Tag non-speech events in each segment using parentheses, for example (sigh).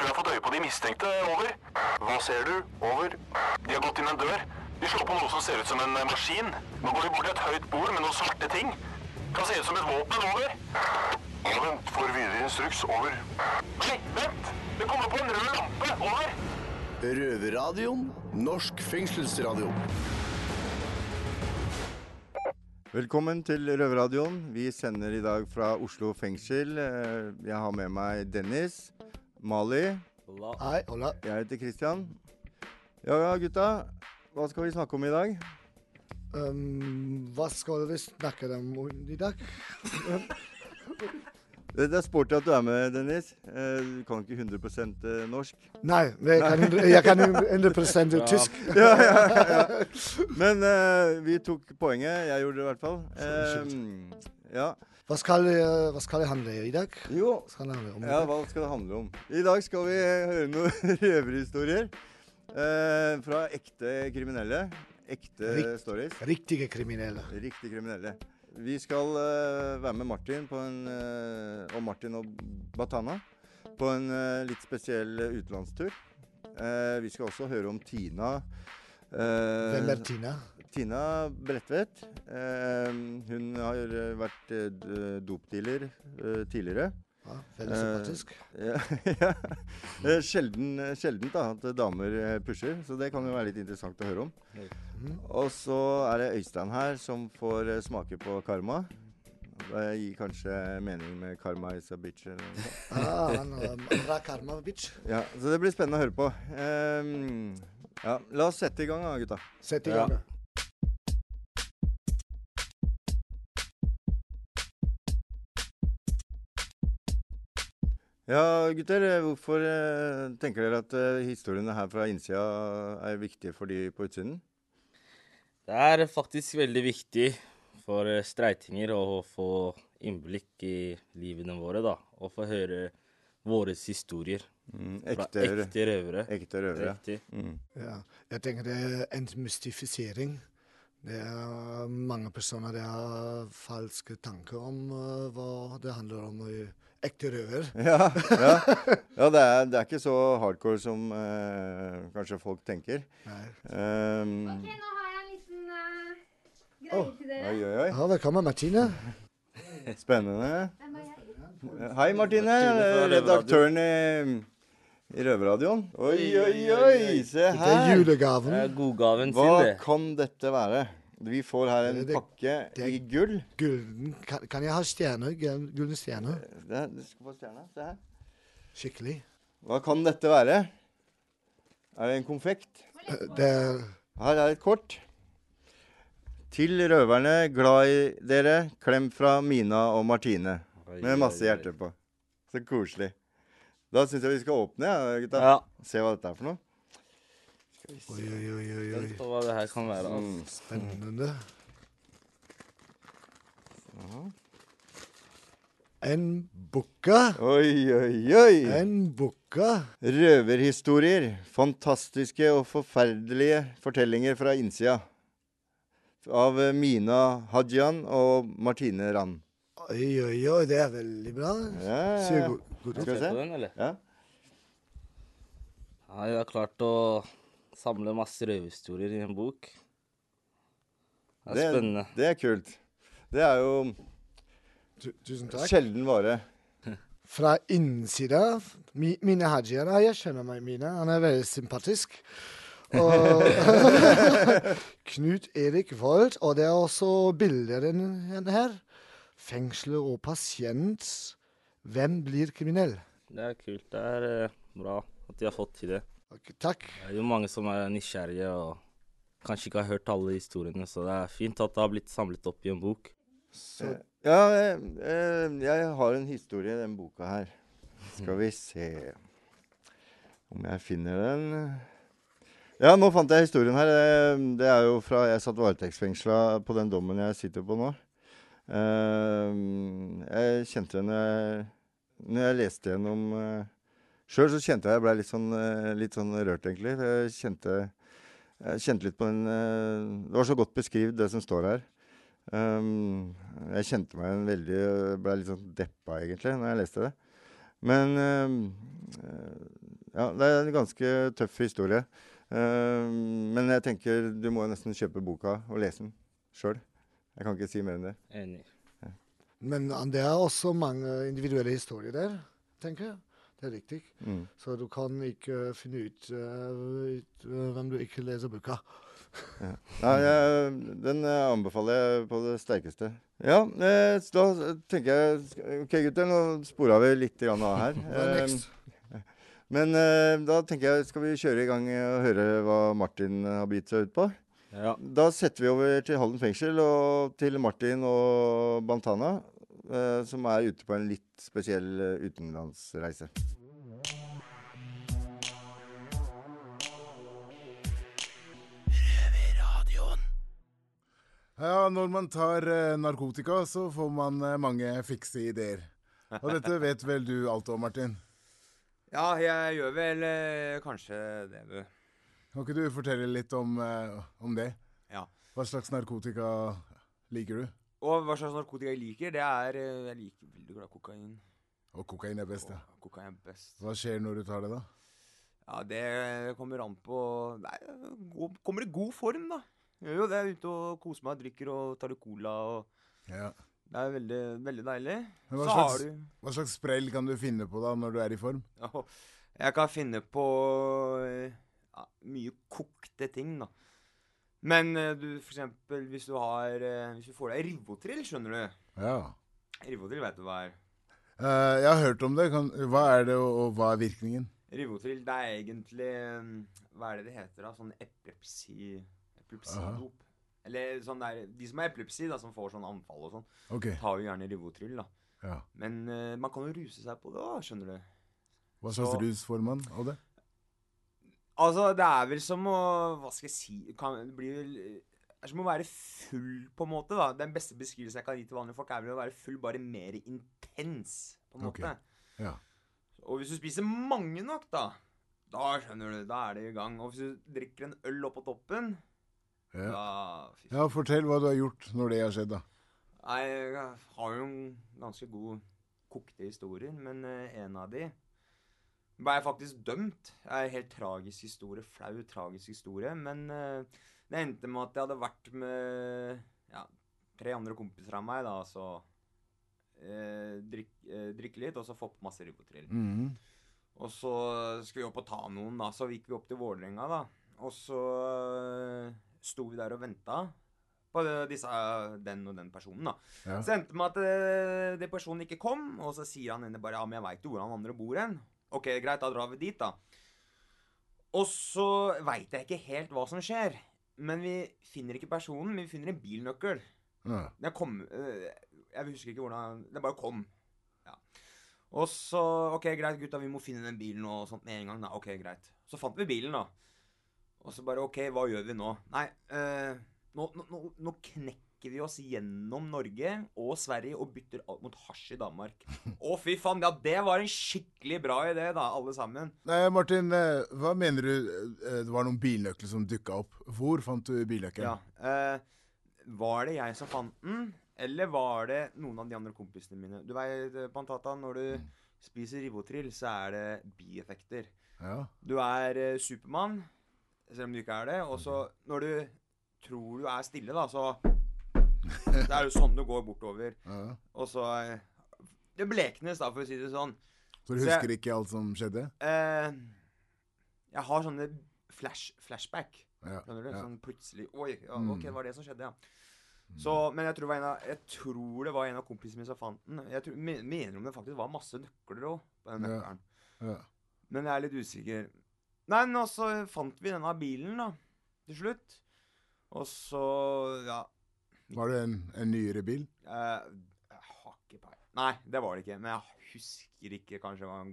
tror jeg har fått øye på de mistenkte. Over. Hva ser du? Over. De har gått inn en dør. De slår på noe som ser ut som en eh, maskin. Nå går de bort til et høyt bord med noen svarte ting. Kan se ut som et våpen. Over. Ja, vent. Får videre instruks. Over. Nei, vent! Det kommer på en rød lampe. Over. Røverradioen. Norsk fengselsradio. Velkommen til Røverradioen. Vi sender i dag fra Oslo fengsel. Eh, Jeg har med meg Dennis, Mali, Hei, hola. jeg heter Christian. Ja, ja, gutta. Hva skal vi snakke om i dag? Um, hva skal vi snakke om i dag? Det (laughs) det er sporty at du er med, Dennis. Eh, Du kan ikke 100% norsk. Nei, jeg kan, jeg kan 100 tysk. (laughs) Ja, ja, ja. Men uh, vi tok poenget. Jeg gjorde det i hvert fall. Um, ja. Hva skal, hva skal det handle om i dag? Jo, Hva om? Ja, hva skal det handle om? I dag skal vi høre noen (laughs) røverhistorier eh, fra ekte kriminelle. Ekte Rikt- stories. Riktige kriminelle. Riktig kriminelle. Vi skal eh, være med Martin på en, eh, og Martin og Batana på en eh, litt spesiell eh, utenlandstur. Eh, vi skal også høre om Tina. eh, Hvem er Tina? Tina Bredtvet. Eh, hun har eh, vært eh, dopdealer tidligere. Ja, veldig sympatisk. (laughs) Ja, ja. Sjelden, sjeldent da, at damer pusher, så det kan jo være litt interessant å høre om. Mhm. Og så er det Øystein her som får smake på karma. Det gir kanskje mening med karma is a bitch. Eller noe. (laughs) Ah, han karma bitch. Ja, så det blir spennende å høre på. Um, ja, la oss sette i gang da, gutta. Sett i gang. Ja, gutter. eh, Hvorfor eh, tenker dere at eh, historiene her fra innsida er viktige for de på utsiden? Det er faktisk veldig viktig for streitinger å få innblikk i livene våre, da. Og få høre våre historier. Mm, ekte, fra ekte røvere. ekte røvere. Riktig. Mm. Ja, jeg tenker det er en mystifisering. Det er mange personer det har falske tanker om uh, hva det handler om. i Ekte røver. (laughs) Ja, ja. ja det, er, det er ikke så hardcore som eh, kanskje folk tenker. Nei. Um, Ok, nå har jeg en liten uh, greie oh. til dere. oi, oi, oi. Ja, velkommen, Martine. Spennende. Hvem er jeg? Hei, Martine. Martine Redaktøren i, i Røverradioen. Oi, oi, oi! Se her. Det er julegaven. Det er godgaven Hva sin, det. kan dette være? Vi får her en Det- pakke det er- i gull. Gulden. Kan, kan jeg ha stjerner? Gulden stjerne? Det, er- du skal få stjerne. Se her. Skikkelig. Hva kan dette være? Er det en konfekt? Eh, Det er Her er et kort. Til røverne, glad i dere. Klem fra Mina og Martine. Oi, Med masse hjerter på. Så koselig. Da syns jeg vi skal åpne, ja, gutta. Ja. Se hva dette er for noe. Oi, oi, oi, oi, oi. Vent på hva det her kan være. Mm. Spennende. Spennende. En bukke. Oi, oi, oi! En bukke. Røverhistorier. Fantastiske og forferdelige fortellinger fra innsida. Av eh, Mina Hajian og Martine Rand. Oi, oi, oi, det er veldig bra. Ja, ja, Ser ja. Skal vi Se? Ja. Ja, jeg har klart å samle masse røverhistorier i en bok. Det er Det, spennende. det er kult. Det er jo Tu- Tusen takk. sjelden vare. (laughs) Fra innsida mi, Mine Hajian Jeg skjønner meg Mine. Han er veldig sympatisk. Og (laughs) Knut Erik Wold. Og det er også bilder den her. Fengsler og pasient. Hvem blir kriminell? Det er kult. Det er eh, bra at de har fått til det. Ok, takk. Det er jo mange som er nysgjerrige og kanskje ikke har hørt alle historiene, så det er fint at det har blitt samlet opp i en bok. Ja, eh, eh, jeg har en historie i den boka her. Skal vi se om jeg finner den. Ja, nå fant jeg historien her. Eh, Det er jo fra jeg satt varetektsfengsla på den dommen jeg sitter på nå. Jeg kjente den når jeg, jeg leste gjennom Sjøl så kjente jeg jeg ble litt sånn, eh, litt sånn rørt, egentlig. Jeg kjente, jeg kjente litt på den eh, Det var så godt beskrevet, det som står her. Um, jeg kjente meg en veldig Ble litt sånn deppa, egentlig, når jeg leste det. Men um, ja, det er en ganske tøff historie. Um, men jeg tenker du må nesten kjøpe boka og lese den sjøl. Jeg kan ikke si mer enn det. Enig. Men eh, det er også mange individuelle historier der, tenker jeg. Det er riktig. Mm. Så du kan ikke finne ut, uh, ut hvem du ikke leser boka. Nei, jeg, den eh, anbefaler jeg på det sterkeste. Ja, eh, så da tenker jeg OK, gutter, nå spora vi litt grann av her. (laughs) Eh, men eh, da tenker jeg skal vi kjøre i gang og høre hva Martin har begitt seg ut på. Ja. Da setter vi over til Halden fengsel og til Martin og Bantana, eh, som er ute på en litt spesiell utenlandsreise. Ja, når man tar eh, narkotika, så får man eh, mange fikse ideer. Og dette (laughs) vet vel du alt om, Martin? Ja, jeg gjør vel eh, kanskje det, du. Kan ikke du fortelle litt om, om det? Ja. Hva slags narkotika liker du? Og hva slags narkotika jeg liker, det er Jeg liker veldig glad kokain. Og kokain er best, ja. Og Kokain er best. Hva skjer når du tar det, da? Ja, det kommer an på Nei, kommer i god form, da. Jo er Ute og koser meg, drikker og tar litt cola og Ja. Det er veldig, veldig deilig. Hva Så slags- har du Hva slags sprell kan du finne på da når du er i form? Jeg kan finne på ja, mye kokte ting, da. Men eh, du, for eksempel hvis du har eh, Hvis du får deg Rivotril, skjønner du. Ja. Rivotril vet du hva er. Uh, jeg har hørt om det. Kan, hva er det, og, og hva er virkningen? Rivotril, det er egentlig Hva er det det heter, da? Sånn epilepsi Epilepsidop. Eller sånn der De som har epilepsi, da, som får sånn anfall og sånn, okay. tar jo gjerne Rivotril, da. Ja. Men uh, man kan jo ruse seg på det òg, skjønner du. Hva slags Så- rus får man av det? Altså, det er vel som å Hva skal jeg si kan, Det blir vel Det er som å være full, på en måte. da Den beste beskrivelsen jeg kan gi til vanlige folk, er vel å være full, bare mer intens. På en måte. Ja. Og hvis du spiser mange nok, da Da skjønner du, da er det i gang. Og hvis du drikker en øl oppå toppen Ja. Da ja, fortell hva du har gjort når det har skjedd, da. Nei, jeg har jo en ganske god kokte historier, men eh, en av de ble jeg faktisk dømt. Det er en helt tragisk historie. Flau, tragisk historie. Men eh, det endte med at jeg hadde vært med ja, tre andre kompiser av meg, da, så eh, drikk, eh, drikke litt, og så få på masse Ribotril. Mm. Og så skulle vi opp og ta noen, da. Så gikk vi opp til Vålerenga, da. Og så sto vi der og venta på disse, den og den personen, da. Ja. Så endte det med at den det personen ikke kom, og så sier han henne bare Ja, men jeg veit jo hvor han andre bor hen. Ok, greit, da drar vi dit, da. Og så veit jeg ikke helt hva som skjer. Men vi finner ikke personen, men vi finner en bilnøkkel. Ja. Det kom øh, Jeg husker ikke hvordan Det bare kom. Ja. Og så OK, greit, gutta, vi må finne den bilen og sånt med en gang. da, ok, greit. Så fant vi bilen, da. Og så bare OK, hva gjør vi nå? Nei, eh, nå, nå, nå, knekker vi oss gjennom Norge og Sverige og bytter alt mot hasj i Danmark. (laughs) Å, fy faen! Ja, det var en skikkelig bra idé, da, alle sammen. Nei, Martin, eh, hva mener du eh, det var noen bilnøkler som dukka opp? Hvor fant du bilnøkkelen? Ja. Eh, var det jeg som fant den, eller var det noen av de andre kompisene mine? Du veit, Pantata, når du spiser Rivotril, så er det bieffekter. Ja. Du er eh, Supermann, selv om du ikke er det. Og så når du tror du er stille, da, så (laughs) Det er jo sånn du går bortover. ja. Og så eh, Det bleknes, da, for å si det sånn. Så du Så jeg- husker ikke alt som skjedde? Eh, jeg har sånne flash, flashback. Ja. Skjønner du? ja. Sånn plutselig Oi, ja, Mm. ok, det var det som skjedde, ja. Så, men jeg tror, det var en av, jeg tror det var en av kompisene mine som fant den. Jeg tror, mener om det faktisk var masse nøkler òg på den Ja. nøkkelen. Ja. Men jeg er litt usikker. Nei, men så fant vi denne bilen, da. Til slutt. Og så Ja. Var det en, en nyere bil? eh, jeg har ikke peil. Nei, det var det ikke. Men jeg husker ikke. Kanskje en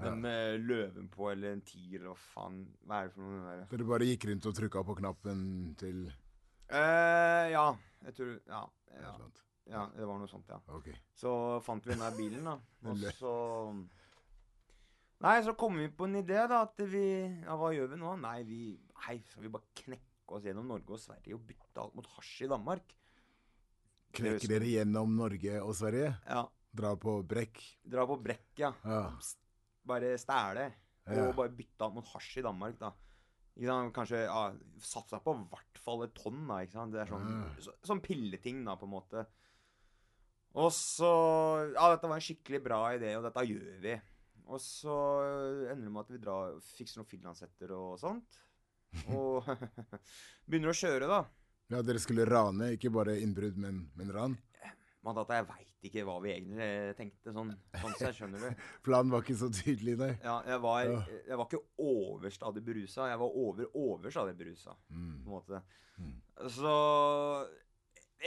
den med løven på, eller en tiger, eller hva faen. Hva er det for noe? der? Dere bare gikk rundt og trykka på knappen til Eh, ja. Jeg tror Ja. et Ja, ja det var noe sånt, ja. Ok. Så fant vi denne bilen, da. (laughs) Og så Nei, så kom vi på en idé, da. At vi Ja, hva gjør vi nå? Nei, vi Hei, skal vi bare knekke oss gjennom Norge og Sverige og bytte alt mot hasj i Danmark? Knekker dere gjennom Norge og Sverige? Ja. Dra på brekk? Dra på brekk, ja. Ja. bare stjele. Ja. Og bare bytte alt mot hasj i Danmark, da. Kanskje ja, satsa på i hvert fall et tonn, da. ikke sant? Det er sånn, Ja. så, sånn pilleting, da, på en måte. Og så Ja, dette var en skikkelig bra idé, og dette gjør vi. Og så ender det med at vi drar, fikser noen finlandshetter og sånt. (laughs) Og (laughs) begynner å kjøre, da. Ja, dere skulle rane, ikke bare innbrudd, men, men ran. Mandata, at jeg veit ikke hva vi egentlig tenkte, sånn, sånn sett, skjønner du. (laughs) Planen var ikke så tydelig, nei. Ja, jeg var, jeg var ikke overstadig berusa, jeg var over overstadig berusa, Mm. på en måte. Mm. Så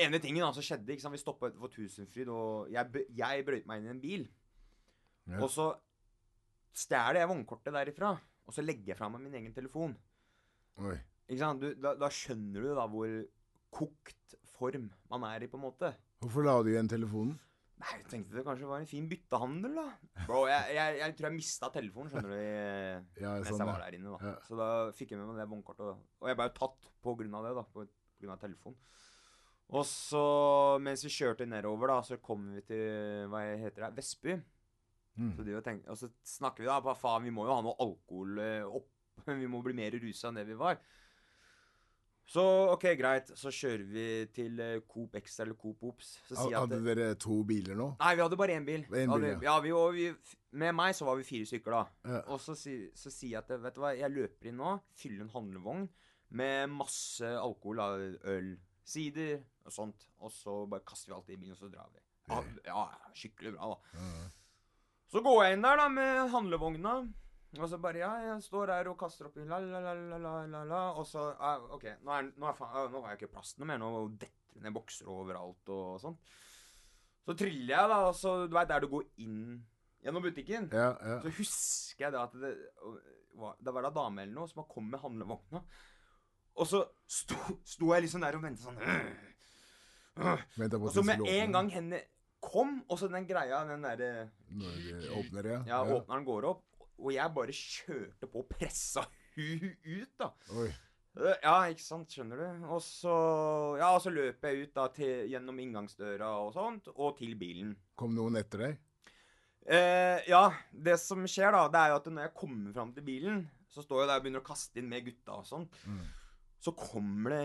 ene tingen som skjedde, ikke sant, vi stoppa utenfor Tusenfryd, og jeg, jeg brøyt meg inn i en bil. Ja. Og så stjeler jeg vognkortet derifra, og så legger jeg fra meg min egen telefon. Oi. Ikke sant? Du, da, da skjønner du da hvor kokt form man er i, på en måte. Hvorfor la du igjen telefonen? Nei, jeg tenkte det kanskje var en fin byttehandel, da. Bro, jeg, jeg, jeg tror jeg mista telefonen, skjønner du, i- (laughs) Ja, mens sånn, jeg var der inne, da. Ja. Så da fikk jeg med meg det vognkortet, og jeg ble jo tatt på grunn av det, da. På grunn av telefonen. Og så, mens vi kjørte nedover, da, så kom vi til, hva heter det, Vestby. Mm. Så de jo og så snakker vi da, hva faen, vi må jo ha noe alkohol eh, opp. (laughs) Vi må bli mer rusa enn det vi var. Så OK, greit. Så kjører vi til eh, Coop Extra eller Coop Ops. hadde Hadde dere to biler nå? Nei, vi hadde bare én bil. En bil, ja. ja, vi, og vi, med meg så var vi fire stykker, da. Ja. Og så, si, så sier jeg at vet du hva, jeg løper inn nå, fyller en handlevogn med masse alkohol, øl, sider og sånt. Og så bare kaster vi alt i bilen, og så drar vi. Ja, ja skikkelig bra, da. Så går jeg inn der da med handlevogna. Og så bare Ja, jeg står der og kaster opp la, la, la, la, la, la, la. Og så OK, nå, er, nå, er, nå har jeg ikke plass noe mer. Nå detter det ned bokser overalt og sånn. Så triller jeg, da, og så Du veit der du går inn gjennom butikken? Ja, ja. Så husker jeg det at det var, det var da dame eller noe som kom med handlevogna. Og så sto, sto jeg liksom der og ventet sånn øh, øh. Og så med en gang henne kom, og så den greia, den derre Når det åpner, ja. Ja, åpneren går opp, og jeg bare kjørte på og pressa hun ut, da. Oi. Eh, Ja, ikke sant, skjønner du. Og så Ja, og så løper jeg ut da til, gjennom inngangsdøra og sånt, og til bilen. Kom noen etter deg? Eh, ja, det som skjer da, det er jo at når jeg kommer fram til bilen, så står jeg der og begynner å kaste inn med gutta og sånn. Så kommer det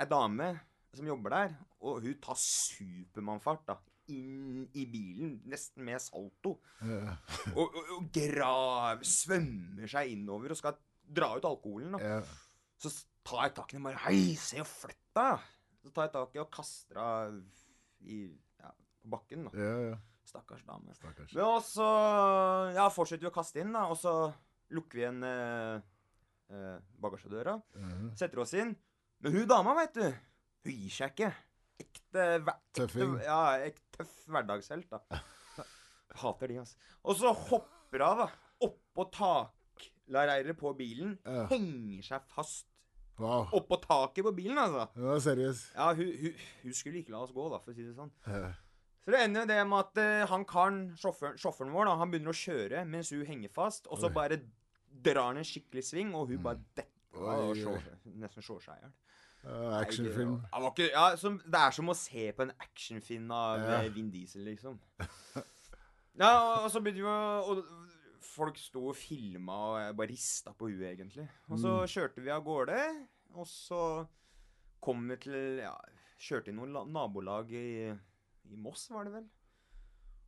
ei dame som jobber der, og hun tar supermannfart da, inn i bilen, nesten med salto. Ja. (laughs) Og, og, og grav, svømmer seg innover og skal dra ut alkoholen da. Ja. Så tar jeg tak i den bare Hei, se og flytt deg! Så tar jeg tak i og kaster henne i, ja, på bakken. da. Ja. Stakkars dame. Stakkars. Men også ja, fortsetter vi å kaste inn, da, og så lukker vi igjen eh, bagasjedøra. Mm -hmm. Setter oss inn. Men hun dama, vet du, hun gir seg ikke. Ekte, ekte Ja, ekte, tøff hverdagshelt, da. Hater de, altså. Og så hopper hun, da, oppå takleiret på bilen. Ja. Henger seg fast Wow. oppå taket på bilen, altså. Ja, var seriøst. Ja, hun, hun, hun skulle ikke la oss gå, da, for å si det sånn. Ja. Så det ender jo det med at uh, han karen, sjåføren, sjåføren vår, da, han begynner å kjøre mens hun henger fast, og så Oi. bare drar han en skikkelig sving, og hun bare detter av og slår, nesten slår seg i hjel. Ja, Actionfilm. Ja, det er som å se på en actionfilm av Ja. Vin Diesel, liksom. (laughs) Ja, og, og så begynte vi å og Folk sto og filma, og jeg bare rista på huet, egentlig. Og så Mm. kjørte vi av gårde, og så kom vi til Ja, kjørte i noen nabolag i, i Moss, var det vel.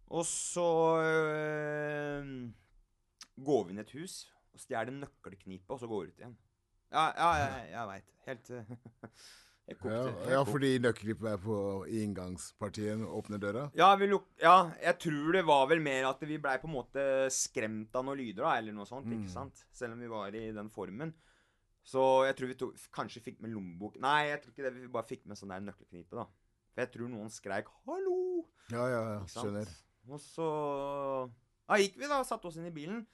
Og så øh, går vi inn i et hus og stjeler nøkkelknipet, og så går vi ut igjen. Ja, ja jeg, jeg veit. Helt øh, Jeg kokte. Ja, helt ja, fordi nøkkelklippet er på inngangspartiet. Åpner døra. Ja, vi luk ja, jeg tror det var vel mer at vi blei på en måte skremt av noen lyder, da, eller noe sånt. Mm. ikke sant? Selv om vi var i den formen. Så jeg tror vi tok, kanskje fikk med lommebok Nei, jeg tror ikke det. Vi bare fikk med sånn der nøkkelknipe, da. For jeg tror noen skreik 'hallo'. Ja, ja, ja. Skjønner. Og så Ja, gikk vi, da. Satte oss inn i bilen.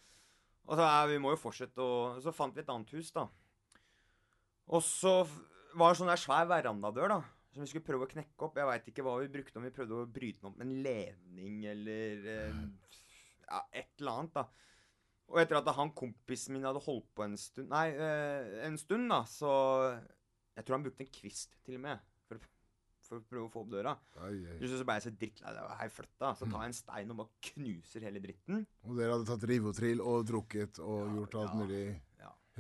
Og så ja, vi må jo fortsette å Så fant vi et annet hus, da. Og så var det sånn der svær verandadør, da. Som vi skulle prøve å knekke opp. Jeg veit ikke hva vi brukte, om vi prøvde å bryte den opp med en ledning eller eh, Ja, et eller annet, da. Og etter at han kompisen min hadde holdt på en stund Nei, eh, en stund, da, så Jeg tror han brukte en kvist, til og med, for, for å prøve å få opp døra. Ai, ai. Så ble jeg så drittlei. av var helt flytta. Så tar jeg en stein og bare knuser hele dritten. Og dere hadde tatt Rivotril og drukket og gjort alt ja. mulig Ja.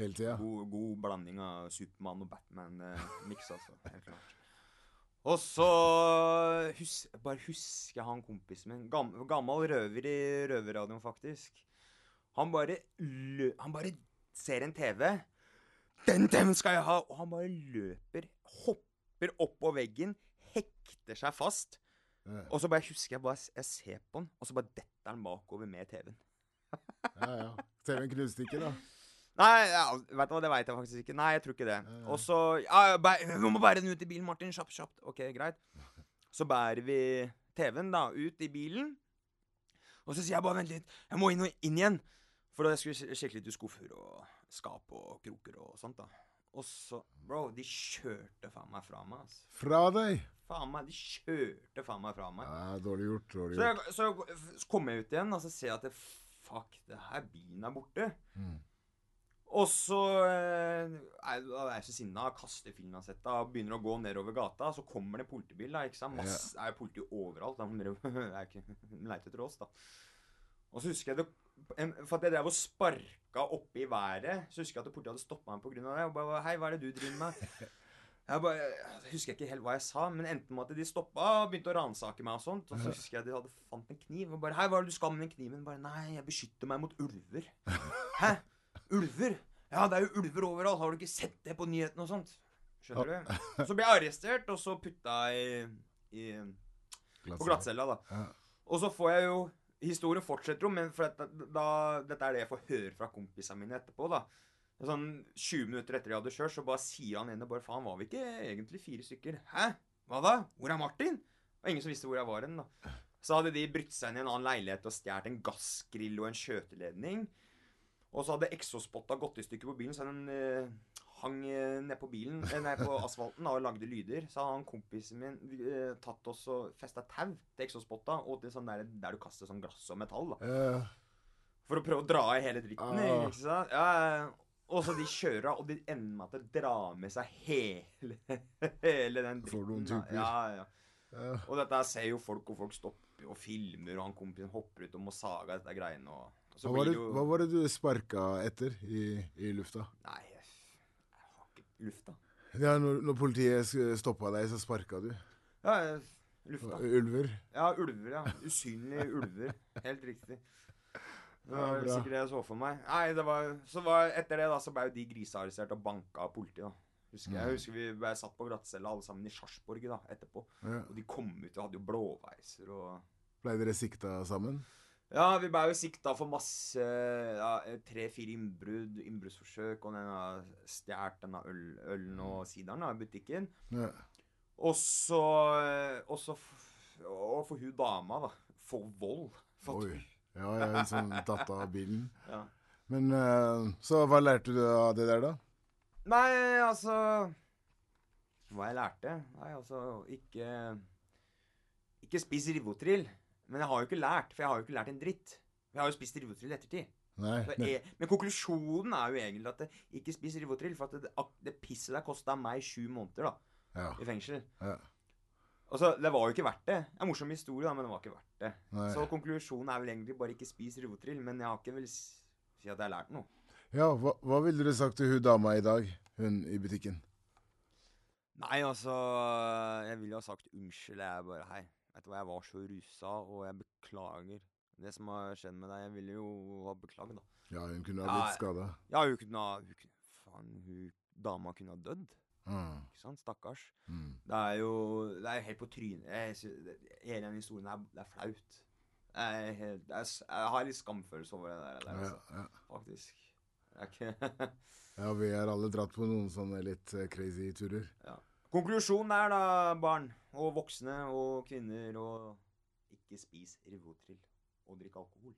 Hele tida? God, god blanding av Supermann og Batman-miks, altså. Helt klart. Og så hus bare husker han kompisen min. Gam gammel røver i røverradioen, faktisk. Han bare lø Han bare ser en TV. Den TV skal jeg ha! Og han bare løper, hopper opp på veggen, hekter seg fast. Ja, Og så bare husker jeg bare Jeg ser på han, og så bare detter han bakover med TV-en. ja. ja. TV-en knuste ikke, da? Nei, ja, vet du hva, det veit jeg faktisk ikke. Nei, jeg tror ikke det. Og så ja, (laughs) Vi må bære den ut i bilen, Martin. Kjapt, kjapt. OK, greit. Så bærer vi TV-en da ut i bilen. Og så sier jeg bare vent litt, jeg må inn, og inn igjen. For da skulle jeg sjekke litt i skuffer og skap og kroker og sånt. da. Og så Bro, de kjørte faen meg fra meg. altså. Fra deg? Faen meg, De kjørte faen meg fra meg. Ja, dårlig gjort. Dårlig Så, gjort. jeg, så jeg- så kommer jeg ut igjen, og så ser jeg at det, fuck, det her bilen er borte. Mm. Og så eh, er er jeg så sinna, kaster filmkasetta og begynner å gå nedover gata. Så kommer det en politibil. da, ikke sant? Masse, er politi overalt. da, det (laughs) er ikke, De leter etter oss, da. Og så husker jeg det For at jeg drev og sparka oppe i været, så husker jeg at politiet hadde stoppa meg pga. det. Og bare 'Hei, hva er det du driver med?' (laughs) Jeg bare, jeg husker ikke helt hva jeg sa, men enten med at de stoppa og begynte å ransake meg og sånt. Og så husker jeg de hadde fant en kniv og bare 'Hei, hva er det du skal med den kniven?' Bare 'Nei, jeg beskytter meg mot ulver'. (laughs) Hæ? Ulver? Ja, det er jo ulver overalt. Har du ikke sett det på nyhetene og sånt? Skjønner du? Så ble jeg arrestert, og så putta i, i på glattcella, da. Ja. Og så får jeg jo Historien fortsetter jo, men for dette, da, dette er det jeg får høre fra kompisene mine etterpå. da. Sånn 20 minutter etter jeg hadde kjørt, så bare sier han ene bare Faen, var vi ikke egentlig fire stykker? Hæ? Hva da? Hvor er Martin? Og ingen som visste hvor jeg var hen, da. Så hadde de brutt seg inn i en annen leilighet og stjålet en gassgrill og en skjøteledning. Og så hadde exospotta gått i stykker på bilen, så den eh, hang eh, ned på bilen, eh, på asfalten da, og lagde lyder. Så hadde han kompisen min eh, tatt oss og festa tau til exospotta og til sånn der, der du kaster sånn glass og metall. da. Uh. For å prøve å dra i hele dritten. Uh. ikke sant? Ja, og så de kjører, og de ender med at det drar med seg hele, (laughs) hele den dritten. For noen typer. Ja, ja. Uh. Og dette ser jo folk, og folk stopper og filmer, og han kompisen hopper ut og må sage dette greiene. og Hva, var det, jo hva var det du sparka etter i, i lufta? Nei, jeg, jeg har ikke lufta. Ja, når, når politiet stoppa deg, så sparka du? Ja, lufta. Ulver? Ja, ulver, ja. Usynlige ulver. Helt riktig. Det var ja, sikkert det jeg så for meg. Nei, det var, så var, etter det da, så ble jo de grisearrestert og banka av politiet. da. Husker jeg, jeg husker vi ble satt på glattcella alle sammen i Sarpsborg etterpå. Ja. Og de kom ut og hadde jo blåveiser og Blei dere sikta sammen? Ja, vi ble jo sikta for masse ja, Tre-fire innbrudd, innbruddsforsøk, og den har stjålet denne øl, ølen og sideren da, i butikken. Ja. Og så Og så Og for hun dama, da. For vold. Oi. Ja, jeg er sånn datter av bilen. (laughs) Ja. Men eh, Så hva lærte du av det der, da? Nei, altså Hva jeg lærte? Nei, altså Ikke Ikke spis Rivotril. Men jeg har jo ikke lært, for jeg har jo ikke lært en dritt. Jeg har jo spist rivotrill i ettertid. Nei. Så jeg, men konklusjonen er jo egentlig at det, ikke spis rivotrill, for at det, det pisset der kosta meg sju måneder da, Ja. i fengsel. ja. Altså, Det var jo ikke verdt det. Det er en morsom historie, da, men det var ikke verdt det. Nei. Så konklusjonen er vel egentlig bare ikke spis rivotrill, men jeg har ikke vel si at jeg har lært noe. ja hva, hva ville du sagt til hun dama i dag? Hun i butikken? Nei, altså Jeg ville ha sagt unnskyld. Jeg er bare Hei, vet du hva, jeg var så rusa, og jeg beklager. Det som har skjedd med deg, jeg ville jo ha beklagd, da. Ja, hun kunne ha Ja, blitt skada. Ja, hun kunne ha hun, kunne- Faen, hun dama kunne ha dødd. Mm. Ikke sant? Stakkars. Mm. Det er jo Det er helt på trynet. Jeg Hele den historien er, det er flaut. Jeg, helt, er, jeg har litt skamfølelse over det der, der altså, ja. faktisk. Det er (laughs) ja, vi har alle dratt på noen sånne litt eh, crazy turer. Konklusjonen er da, barn og voksne og kvinner, og ikke spis Rivotril og drikk alkohol.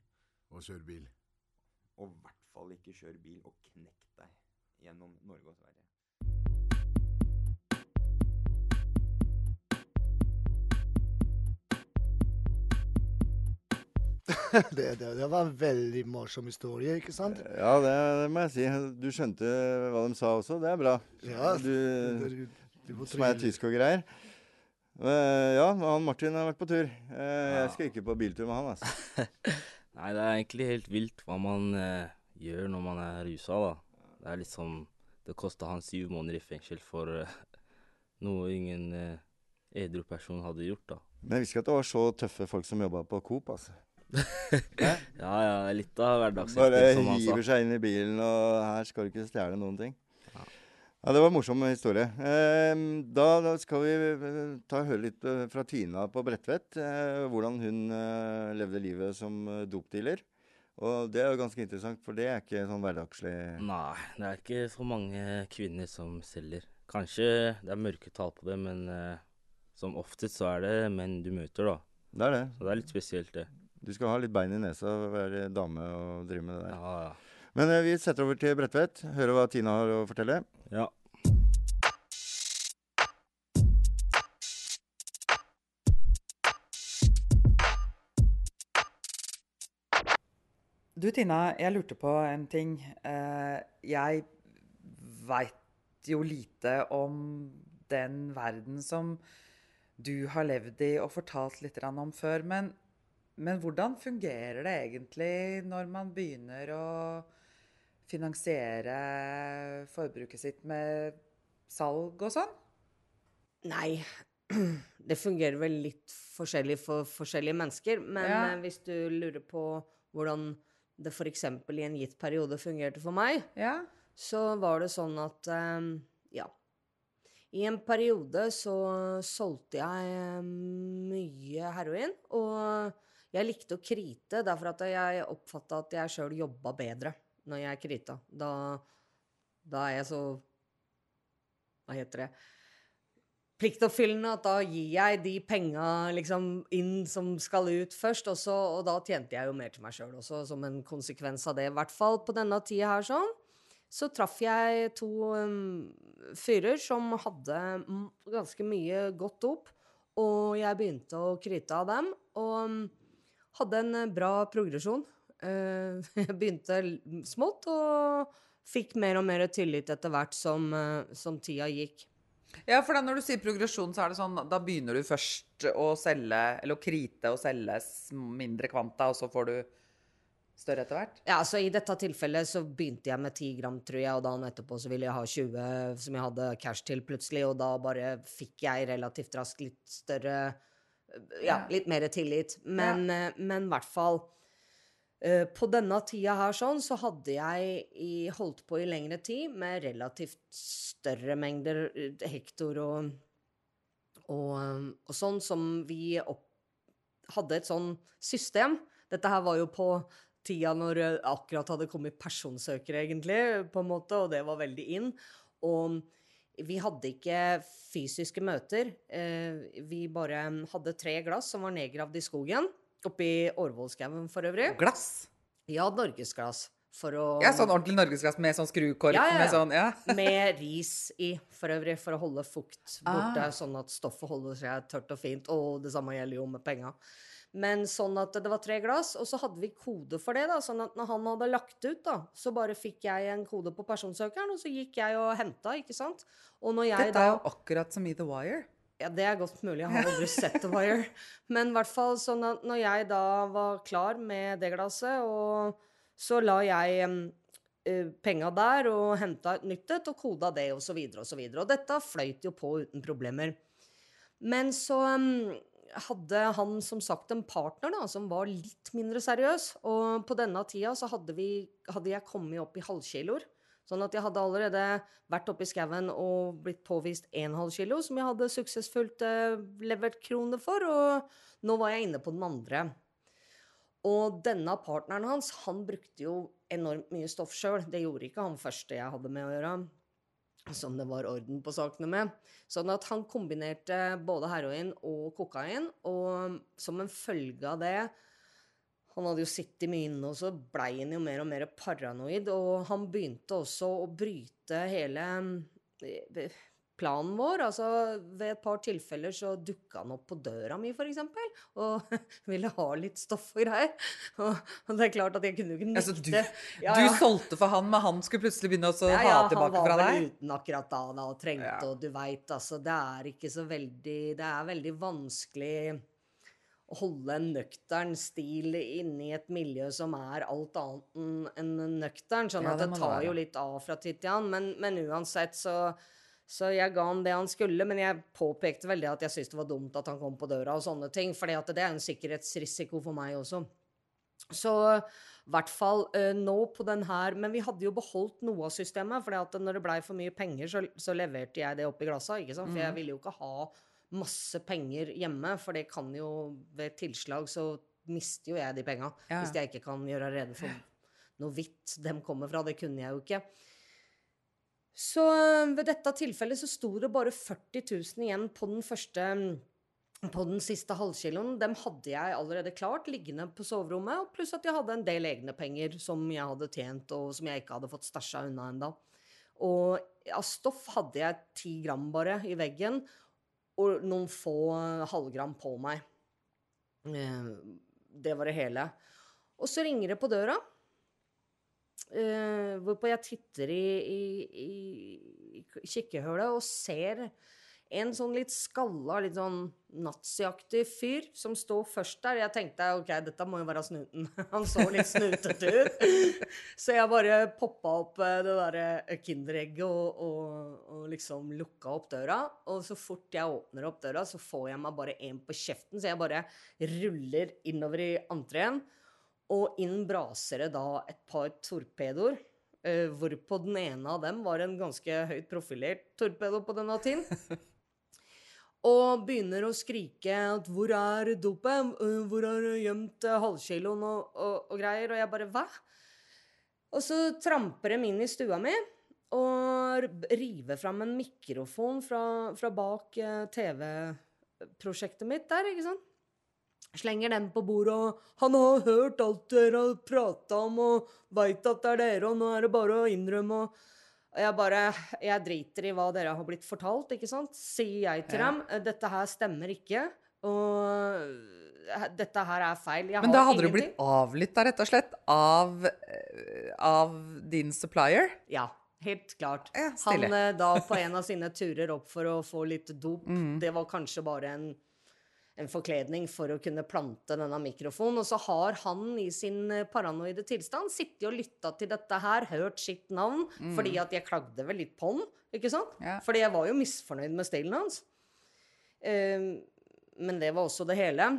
Og kjør bil. Og i hvert fall ikke kjør bil og knekk deg gjennom Norge og Sverige. (laughs) det, det, det var en veldig morsom historie, ikke sant? Ja, det, det må jeg si. Du skjønte hva de sa også. Det er bra. Ja, Du, du, du, som er tysk og greier. Eh, ja, han Martin har vært på tur. Eh, Jeg skal ikke på biltur med han, altså. (laughs) Nei, det er egentlig helt vilt hva man eh, gjør når man er rusa, da. Det er liksom Det kosta han syv måneder i fengsel for eh, noe ingen eh, edru person hadde gjort, da. Men jeg visste ikke at det var så tøffe folk som jobba på Coop, altså. (laughs) Ja, ja, litt av Bare som han sa. Bare hiver seg inn i bilen, og her skal du ikke stjele noen ting. Ja, Det var en morsom historie. Eh, da, da skal vi eh, ta og høre litt eh, fra Tina på Bredtvet. Eh, hvordan hun levde livet som dopdealer. Og det er jo ganske interessant, for det er ikke sånn hverdagslig Nei, det er ikke så mange kvinner som selger. Kanskje det er mørketall på det, men som oftest så er det menn du møter, da. Det er det. Så det er litt spesielt, det. Du skal ha litt bein i nesa å være dame og drive med det der. Ja, ja. Men eh, vi setter over til Bredtvet. Hører hva Tina har å fortelle. Ja. Du Tina, jeg lurte på en ting. Eh, jeg veit jo lite om den verden som du har levd i og fortalt litt om før. Men, men hvordan fungerer det egentlig når man begynner å finansiere forbruket sitt med salg og sånn? Nei, (clears throat) det fungerer vel litt forskjellig for forskjellige mennesker. Men Ja. eh, hvis du lurer på hvordan det f.eks. i en gitt periode fungerte for meg, Ja. så var det sånn at eh, ja. I en periode så solgte jeg eh, mye heroin, og jeg likte å krite derfor at jeg oppfatta at jeg sjøl jobba bedre når jeg krita. Da, da er jeg så Hva heter det? pliktoppfyllende at da gir jeg de penga liksom inn som skal ut først, og, og da tjente jeg jo mer til meg sjøl også, som en konsekvens av det. I hvert fall på denne tida her sånn. Så traff jeg to um, fyrer som hadde ganske mye godt dop, og jeg begynte å kryte av dem, og um, hadde en bra progresjon. Eh, (laughs) jeg begynte smått, og fikk mer og mer tillit etter hvert som, eh, som tida gikk. Ja, for da når du sier progresjon, så er det sånn Da begynner du først å selge, eller å krite og selge mindre kvanta, og så får du større etter hvert? Ja, så I dette tilfellet så begynte jeg med 10 gram, tror jeg, og dagen etterpå så ville jeg ha 20 som jeg hadde cash til plutselig, og da bare fikk jeg relativt raskt litt større Ja, litt mer tillit. Men i ja. hvert fall eh, På denne tida her sånn, så hadde jeg holdt på i lengre tid med relativt større mengder eh, hektor og, og, eh, og sånn, som vi opp, hadde et sånn system. Dette her var jo på tida når det akkurat hadde kommet personsøkere, egentlig, på en måte, og det var veldig inn. Og vi hadde ikke fysiske møter. Eh, vi bare hadde tre glass som var nedgravd i skogen. Oppe i Årvollskauen, for øvrig. Glass? Ja, norgesglass. For å Ja, sånn ordentlig norgesglass med sånn skrukork Ja, ja, ja. med sånn Ja. (laughs) Med ris i, for øvrig, for å holde fukt borte, Ah. sånn at stoffet holder seg tørt og fint. Og det samme gjelder jo med penga. Men sånn at det var tre glass, og så hadde vi kode for det. da, Sånn at når han hadde lagt ut, da, så bare fikk jeg en kode på personsøkeren, og så gikk jeg og henta, ikke sant. Og når jeg Dette er jo akkurat som i The Wire. Ja, det er godt mulig. Jeg har aldri sett The Wire. Men i hvert fall sånn at når jeg da var klar med det glasset, og så la jeg um, penga der og henta et nytt et og koda det, og så videre og så videre. Og dette fløyt jo på uten problemer. Men så um, hadde han som sagt en partner da, som var litt mindre seriøs. Og på denne tida så hadde, vi, hadde jeg kommet opp i halvkiloer. Sånn at jeg hadde allerede vært oppe i skauen og blitt påvist 1,5 kilo, som jeg hadde suksessfullt eh, levert kroner for, og nå var jeg inne på den andre. Og denne partneren hans, han brukte jo enormt mye stoff sjøl. Det gjorde ikke han første jeg hadde med å gjøre, som det var orden på sakene med. Sånn at han kombinerte både heroin og kokain, og som en følge av det han hadde jo sittet mye inne, og så blei han jo mer og mer paranoid. Og han begynte også å bryte hele eh, planen vår. Altså, ved et par tilfeller så dukka han opp på døra mi, eksempel, og (laughs) ville ha litt stoff og greier. Og, det er klart at jeg kunne jo ikke nekte. Altså, du, Ja, du solgte for han, men han skulle plutselig begynne å Ja, ha ja, han var vel uten akkurat da, da og trengte, Ja. og du veit, altså, det er ikke så veldig Det er veldig vanskelig holde en nøktern stil inni et miljø som er alt annet enn nøktern. Sånn Ja, at det det tar være. jo litt av fra tid til annen. Men, men uansett så så jeg ga han det han skulle, men jeg påpekte veldig at jeg syntes det var dumt at han kom på døra og sånne ting, for det er en sikkerhetsrisiko for meg også. Så i hvert fall uh, nå på den her Men vi hadde jo beholdt noe av systemet, for når det blei for mye penger, så, så leverte jeg det opp i glassa, ikke sant? For jeg Mhm. ville jo ikke ha masse penger hjemme, for det kan jo ved tilslag så mister jo jeg de penga. Ja. Hvis jeg ikke kan gjøre rede for noe hvitt dem kommer fra. Det kunne jeg jo ikke. Så øh, ved dette tilfellet så sto det bare 40 000 igjen på den første på den siste halvkiloen. Dem hadde jeg allerede klart liggende på soverommet, og pluss at jeg hadde en del egne penger som jeg hadde tjent, og som jeg ikke hadde fått stæsja unna enda. Og av stoff hadde jeg ti gram bare i veggen, og noen få øh, halvgram på meg. Eh, Det var det hele. Og så ringer det på døra. Eh, hvorpå jeg titter i, i, i kikkehullet og ser en sånn litt skalla, litt sånn naziaktig fyr som sto først der. Jeg tenkte ok, dette må jo være snuten. (laughs) Han så litt snutete ut. Så jeg bare poppa opp eh, det derre Kinderegget og, og, og liksom lukka opp døra. Og så fort jeg åpner opp døra, så får jeg meg bare en på kjeften, så jeg bare ruller innover i entreen. Og inn braser det da et par torpedoer. Uh, hvorpå den ene av dem var en ganske høyt profilert torpedo på denne tiden. (laughs) Og begynner å skrike at 'hvor er dopet? Eh, Hvor har du gjemt eh, halvkiloen?' Og, og, og greier. Og jeg bare 'hva?' Og så tramper de inn i stua mi og river fram en mikrofon fra, fra bak eh, TV-prosjektet mitt der, ikke sant? Slenger den på bordet, og 'Han har hørt alt dere har prata om, og veit at det er dere, og nå er det bare å innrømme', og og jeg bare Jeg driter i hva dere har blitt fortalt, ikke sant? Sier jeg til Ja. dem. "Eh, Dette her stemmer ikke. Og eh, dette her er feil. Jeg Men da hadde du blitt avlytta, rett og slett, av, eh, av din supplier? Ja, helt klart. Ja, Han da på en av sine turer opp for å få litt dop, mm. det var kanskje bare en, en forkledning for å kunne plante denne mikrofonen. Og så har han i sin eh, paranoide tilstand sittet og lytta til dette her, hørt sitt navn, mm. fordi at jeg klagde vel litt på den, ikke sant? Ja. Fordi jeg var jo misfornøyd med stilen hans. Eh, men det var også det hele.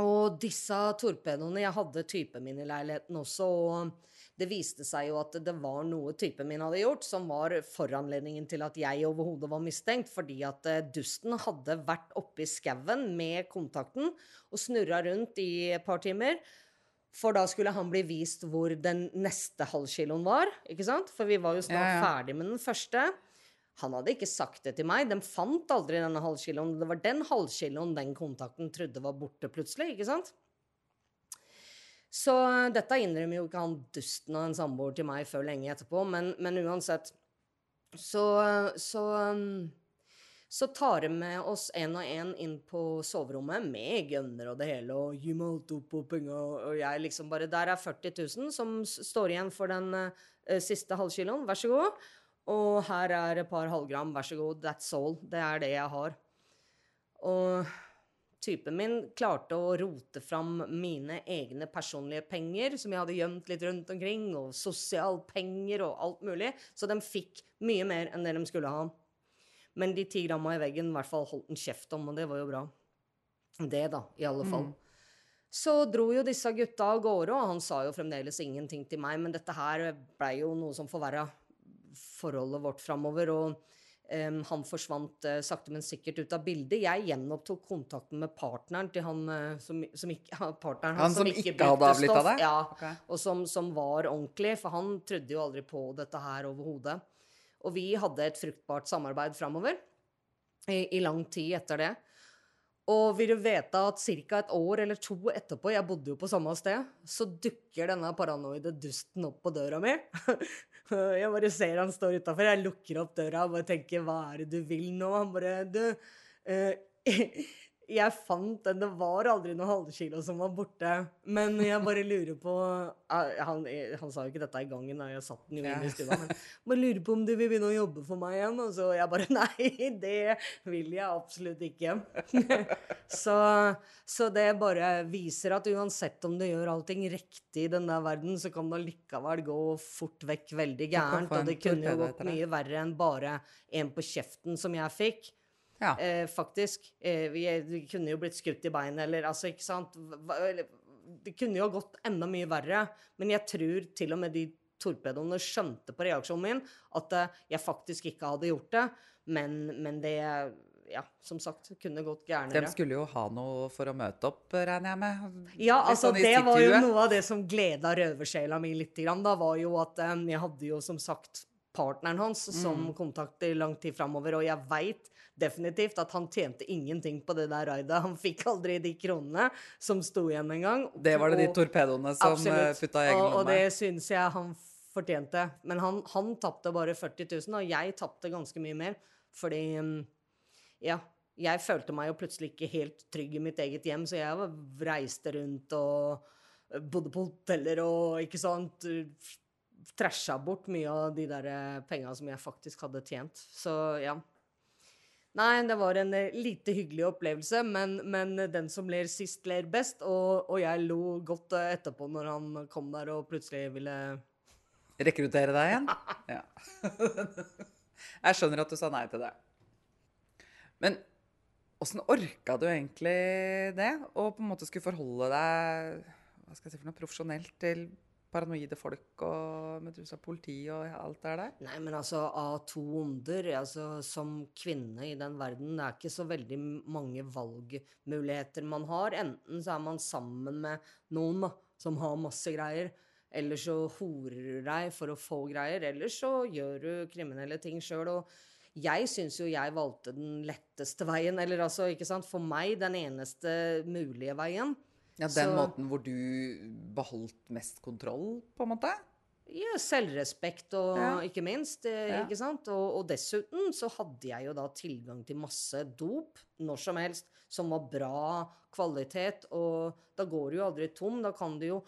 Og disse torpedoene Jeg hadde typen min i leiligheten også, og det viste seg jo at det var noe typen min hadde gjort, som var foranledningen til at jeg overhodet var mistenkt, fordi at eh, dusten hadde vært oppe i skauen med kontakten og snurra rundt i et par timer. For da skulle han bli vist hvor den neste halvkiloen var, ikke sant? For vi var jo snart Ja, ja. ferdig med den første. Han hadde ikke sagt det til meg. De fant aldri denne halvkiloen. Det var den halvkiloen den kontakten trodde var borte plutselig, ikke sant? Så dette innrømmer jo ikke han dusten av en samboer til meg før lenge etterpå, men, men uansett så, så, um, så tar de med oss en og en inn på soverommet med gunner og det hele, og og jeg liksom bare 'Der er 40 000 som står igjen for den uh, siste halvkiloen, vær så god'. Og her er et par halvgram, vær så god, that's all. Det er det jeg har. Og typen min klarte å rote fram mine egne personlige penger, som jeg hadde gjemt litt rundt omkring, og sosialpenger og alt mulig. Så de fikk mye mer enn det de skulle ha. Men de ti gramma i veggen i hvert fall holdt en kjeft om, og det var jo bra. Det, da, i alle fall. Mm. Så dro jo disse gutta av gårde, og han sa jo fremdeles ingenting til meg, men dette her blei jo noe som forverra forholdet vårt framover, og han forsvant eh, sakte, men sikkert ut av bildet. Jeg gjenopptok kontakten med partneren til han eh, som, som ikke Partneren Han som ikke hadde avlytta deg? Ja, Okay. og som, som var ordentlig, for han trodde jo aldri på dette her overhodet. Og vi hadde et fruktbart samarbeid framover i, i lang tid etter det. Og vil du vite at ca. et år eller to etterpå, jeg bodde jo på samme sted, så dukker denne paranoide dusten opp på døra mi. (laughs) Jeg bare ser han står utafor, jeg lukker opp døra og bare tenker 'hva er det du vil nå?' Han bare 'du, eh, jeg fant den, det var aldri noe halvkilo som var borte. Men jeg bare lurer på Han, han sa jo ikke dette i gangen jeg satt den jo inne i stua, men bare lurer på om du vil begynne å jobbe for meg igjen. Og så jeg bare (laughs) Nei, det vil jeg absolutt ikke. (laughs) så, så det bare viser at uansett om du gjør allting riktig i den der verden, så kan det likevel gå fort vekk veldig gærent. Og det kunne jo gått mye verre enn bare en på kjeften som jeg fikk. Ja. Eh, faktisk. Eh, vi, vi kunne jo blitt skutt i beinet, eller altså, ikke sant Det kunne jo gått enda mye verre, men jeg tror til og med de torpedoene skjønte på reaksjonen min at eh, jeg faktisk ikke hadde gjort det, men, men det ja, som sagt, kunne gått De skulle jo ha noe for å møte opp, regner jeg med? Ja, altså sånn det var jo noe av det som gleda røversjela mi litt. Da var jo at eh, jeg hadde jo som sagt partneren hans som Mm. kontakt i lang tid framover, og jeg veit definitivt at han tjente ingenting på det der raidet. Han fikk aldri de kronene som sto igjen engang. Det var det de Og- torpedoene som Absolutt. eh, putta i egen og, og det syns jeg han fortjente. Men han, han tapte bare 40 000, og jeg tapte ganske mye mer. Fordi mm, Ja. Jeg følte meg jo plutselig ikke helt trygg i mitt eget hjem, så jeg reiste rundt og eh, bodde på hoteller og ikke sant Trasha bort mye av de der eh, penga som jeg faktisk hadde tjent. Så ja. Nei, det var en eh, lite hyggelig opplevelse, men, men den som ler sist, ler best. Og, og jeg lo godt eh, etterpå når han kom der og plutselig ville Rekruttere deg igjen? (laughs) Ja. (laughs) Jeg skjønner at du sa nei til det. Men åssen orka du egentlig det? Å på en måte skulle forholde deg hva skal jeg si for noe, profesjonelt til paranoide folk og med politi og alt det der? Nei, men altså, av to onder altså, Som kvinne i den verden, det er ikke så veldig mange valgmuligheter man har. Enten så er man sammen med noen da, som har masse greier, eller så horer du deg for å få greier, eller så gjør du kriminelle ting sjøl. Og jeg syns jo jeg valgte den letteste veien, eller altså, ikke sant, for meg den eneste mulige veien. Ja, Den Så- måten hvor du beholdt mest kontroll, på en måte? Ja, selvrespekt og Ja. ikke minst. eh, Ja. Ikke sant? Og, og dessuten så hadde jeg jo da tilgang til masse dop når som helst, som var bra kvalitet, og da går du jo aldri tom. Da kan du jo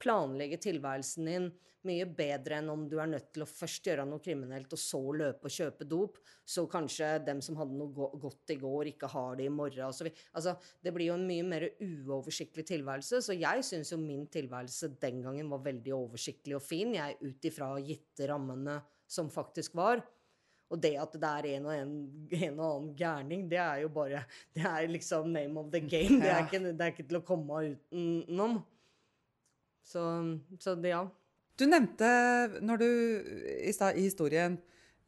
planlegge tilværelsen din mye bedre enn om du er nødt til å først gjøre noe kriminelt og så løpe og kjøpe dop, så kanskje dem som hadde noe godt i går, ikke har det i morgen. og så videre. Altså, det blir jo en mye mer uoversiktlig tilværelse, så jeg syns jo min tilværelse den gangen var veldig oversiktlig og fin, jeg ut ifra gitte rammene som faktisk var. Og det at det er en og, en, en og annen gærning, det er jo bare Det er liksom name of the game. Det er ikke, det er ikke til å komme utenom. Så, så det, ja. Du nevnte, når du, i, historien,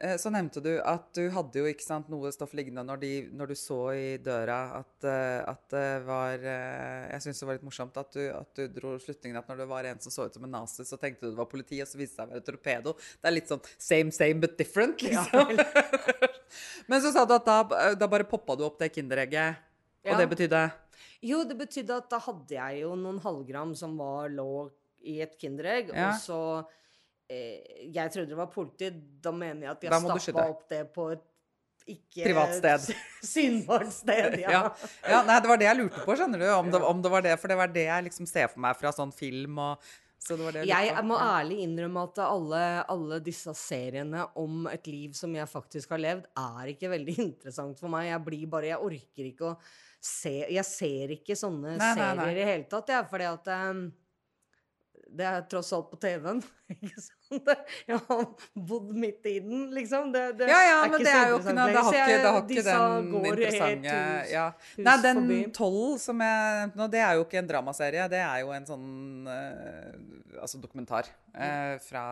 eh, så nevnte du at du hadde jo ikke sant, noe stoff liggende når, de, når du så i døra at, eh, at det var eh, Jeg syns det var litt morsomt at du, at du dro slutningen at når det var en som så ut som en nazi, så tenkte du det var politi, og så viste det seg å være et torpedo. Det er litt sånn same, same, but different, liksom. (laughs) Men så sa du at da, da bare poppa du opp det kinderegget, og Ja. det betydde Jo, det betydde at da hadde jeg jo noen halvgram som var, lå i et Kinderegg, Ja. og så eh, Jeg trodde det var politi. Da mener jeg at jeg stappa opp det på et ikke Privat sted. (laughs) synbart sted, ja. ja. ja, nei, det var det jeg lurte på, skjønner du. Om det, om det var det, for det var det jeg liksom ser for meg fra sånn film og så det var det jeg Jeg må ærlig innrømme at alle, alle disse seriene om et liv som jeg faktisk har levd, er ikke veldig (laughs) interessant for meg. Jeg blir bare Jeg orker ikke å se Jeg ser ikke sånne Nei, nei, nei. serier i hele tatt, jeg, fordi at um, det er tross alt på TV-en. (laughs) ikke sant? Jeg har bodd midt i den, liksom. Det, det Ja, ja, men det er jo ikke noe Det har ikke, det har ikke den interessante hus- ja. Nei, den tolv som jeg nevnte nå, det er jo ikke en dramaserie. Det er jo en sånn uh, Altså dokumentar uh, fra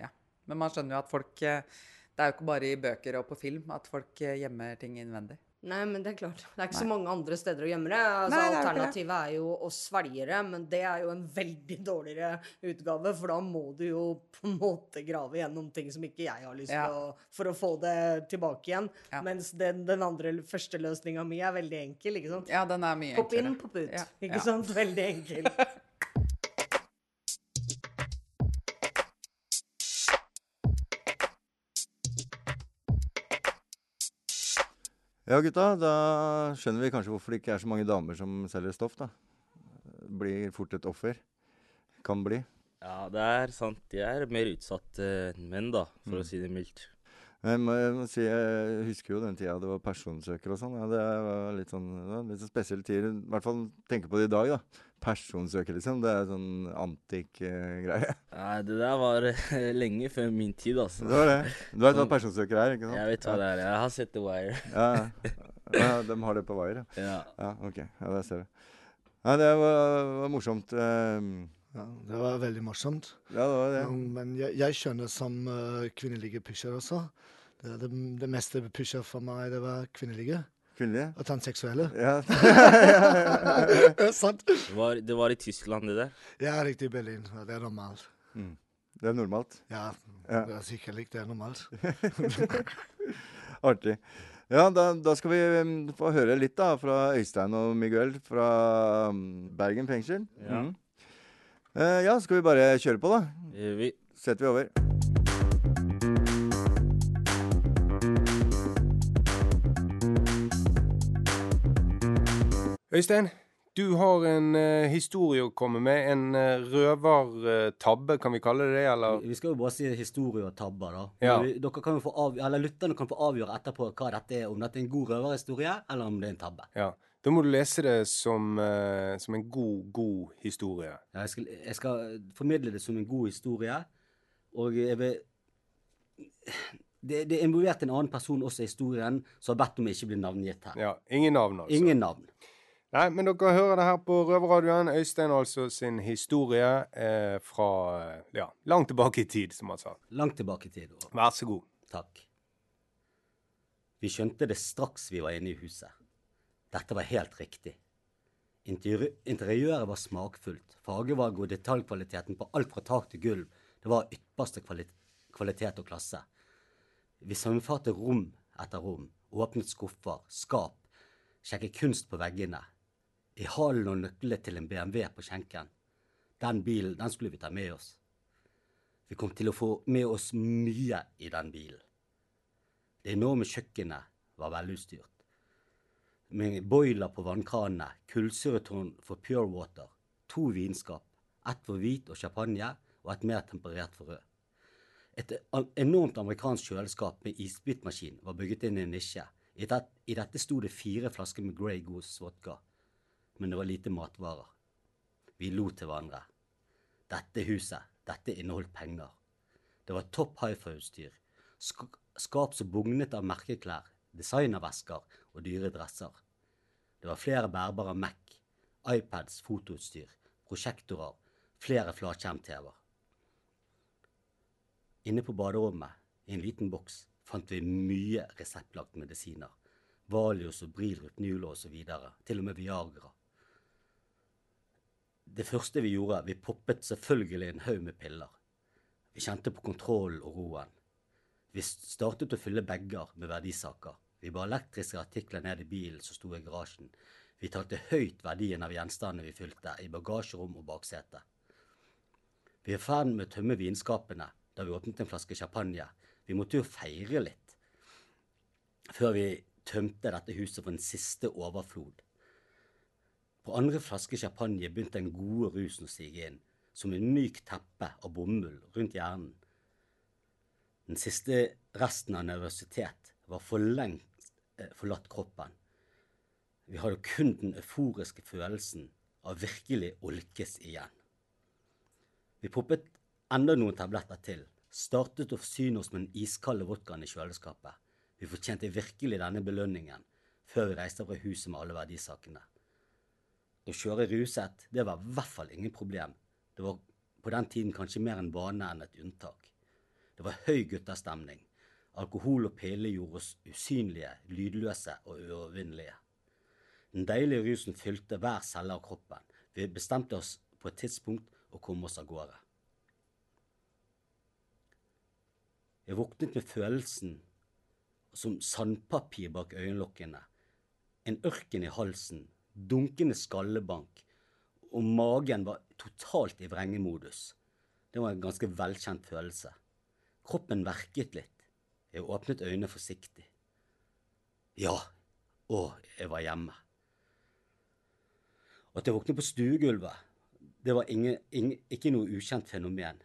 Ja. Men man skjønner jo at folk uh, Det er jo ikke bare i bøker og på film at folk gjemmer ting innvendig. Nei, men det er klart. Det er ikke så mange andre steder å gjemme det. Altså, Nei, det er alternativet er jo å svelge det, men det er jo en veldig dårligere utgave, for da må du jo på en måte grave gjennom ting som ikke jeg har lyst Ja. til å For å få det tilbake igjen. Ja. Mens den, den andre første løsninga mi er veldig enkel, ikke sant? Ja, den er mye Pop inn, enklere. pop ut. Ja, Ikke ja. sant? Veldig enkel. (laughs) Ja, gutta, da skjønner vi kanskje hvorfor det ikke er så mange damer som selger stoff, da. Blir fort et offer. Kan bli. Ja, det er sant. De er mer utsatt eh, enn menn, da, for Mm. å si det mildt. Jeg må, jeg må si, jeg husker jo den tida det var personsøker og sånn. Ja, det var litt sånn, det var litt sånn spesiell tid. I hvert fall tenke på det i dag, da. Personsøker, liksom. Det er sånn antikk eh, greie. Nei, det der var eh, lenge før min tid, altså. Det var det. Du vet hva Sånn- personsøker er, ikke sant? Jeg vet hva det er. Jeg har sett The Wire. Ja, ja. ja de har det på Wire, Ja. ja. ok. Ja, der ser du. Nei, det var, var morsomt. ehm, Ja, det var veldig morsomt. Ja, det var det. Um, Men jeg, jeg skjønner som uh, kvinnelige pusher også. Det, det, det meste pusher for meg, det var kvinnelige. Kvinnelige? Og transseksuelle. Ja. (laughs) Det (laughs) sant. Det var, det var i Tyskland, det der. Ja, riktig i Berlin. Ja, det er normalt. Mm. Det er normalt. Ja, Ja. det er sikkert det er normalt. (laughs) Artig. Ja, da, da skal vi um, få høre litt da fra Øystein og Miguel fra um, Bergen fengsel. Ja. Mm. Eh, ja, skal vi bare kjøre på, da? Vi. Setter vi over. Øystein, du har en uh, historie å komme med. En uh, røvertabbe, kan vi kalle det det, eller? Vi skal jo bare si historie og tabber, da. Ja. Vi- Dere kan jo få av, eller Lytterne kan få avgjøre etterpå hva dette er, om dette er en god røverhistorie, eller om det er en tabbe. Ja. Da må du lese det som, uh, som en god, god historie. Ja, jeg, skal, jeg skal formidle det som en god historie, og jeg vil det, det er involvert en annen person også i historien, som har bedt om ikke bli navngitt her. Ja, Ingen navn, altså. Ingen navn. Nei, men dere hører det her på Røverradioen. Øystein altså sin historie eh, fra eh, ja, langt tilbake i tid, som han sa. Langt tilbake i tid. og- Vær så god. Takk. Vi skjønte det straks vi var inne i huset. Dette var helt riktig. Interiø- Interiøret var smakfullt. Fargevalget og detaljkvaliteten på alt fra tak til gulv, det var ypperste kvali- kvalitet og klasse. Vi sammenfattet rom etter rom, åpnet skuffer, skap, sjekket kunst på veggene. I hallen og nøklene til en BMW på skjenken. Den bilen, den skulle vi ta med oss. Vi kom til å få med oss mye i den bilen. Det enorme kjøkkenet var velutstyrt. Med boiler på vannkranene, kullsyretårn for pure water, to vinskap, ett for hvit og champagne og et mer temperert for rød. Et enormt amerikansk kjøleskap med isbitmaskin var bygget inn i en nisje. I, det, I dette sto det fire flasker med Grey Goose vodka, men det var lite matvarer. Vi lo til hverandre. Dette huset, dette inneholdt penger. Det var topp hifi-utstyr. Skap som bugnet av merkeklær, designervesker og dyre dresser. Det var flere bærbare Mac, iPads, fotoutstyr, prosjektorer, flere flatskjerm-TV-er. Inne på baderommet, i en liten boks, fant vi mye reseptlagt medisiner. Valius og Brilrup Nulo osv. Til og med Viagra. Det første vi gjorde, vi poppet selvfølgelig en haug med piller. Vi kjente på kontrollen og roen. Vi startet å fylle bager med verdisaker. Vi bar elektriske artikler ned i bilen som sto i garasjen. Vi talte høyt verdien av gjenstandene vi fylte, i bagasjerom og baksete. Vi er i ferd med å tømme vinskapene da vi åpnet en flaske champagne. Vi måtte jo feire litt før vi tømte dette huset for en siste overflod. På andre flaske champagne begynte den gode rusen å stige inn, som en myk teppe av bomull rundt hjernen. Den siste resten av nervøsitet var for lengst eh, forlatt kroppen. Vi hadde kun den euforiske følelsen av virkelig å lykkes igjen. Vi poppet enda noen tabletter til, startet å forsyne oss med den iskalde vodkaen i kjøleskapet. Vi fortjente virkelig denne belønningen før vi reiste fra huset med alle verdisakene. Å kjøre ruset, det var i hvert fall ingen problem. Det var på den tiden kanskje mer en vane enn et unntak. Det var høy guttastemning. Alkohol og piller gjorde oss usynlige, lydløse og uovervinnelige. Den deilige rusen fylte hver celle av kroppen. Vi bestemte oss på et tidspunkt å komme oss av gårde. Jeg våknet med følelsen som sandpapir bak øyenlokkene, en ørken i halsen, dunkende skallebank, og magen var totalt i vrengemodus. Det var en ganske velkjent følelse. Kroppen verket litt. Jeg åpnet øynene forsiktig. Ja, og jeg var hjemme. At jeg våknet på stuegulvet, det var ingen, ingen, ikke noe ukjent fenomen.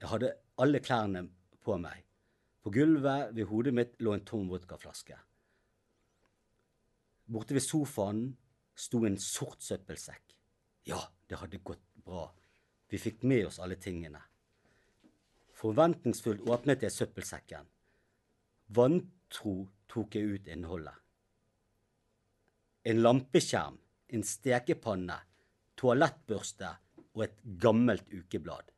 Jeg hadde alle klærne på meg. På gulvet ved hodet mitt lå en tom vodkaflaske. Borte ved sofaen sto en sort søppelsekk. Ja, det hadde gått bra. Vi fikk med oss alle tingene. Forventningsfullt åpnet jeg søppelsekken. Vantro tok jeg ut innholdet. En lampeskjerm, en stekepanne, toalettbørste og et gammelt ukeblad.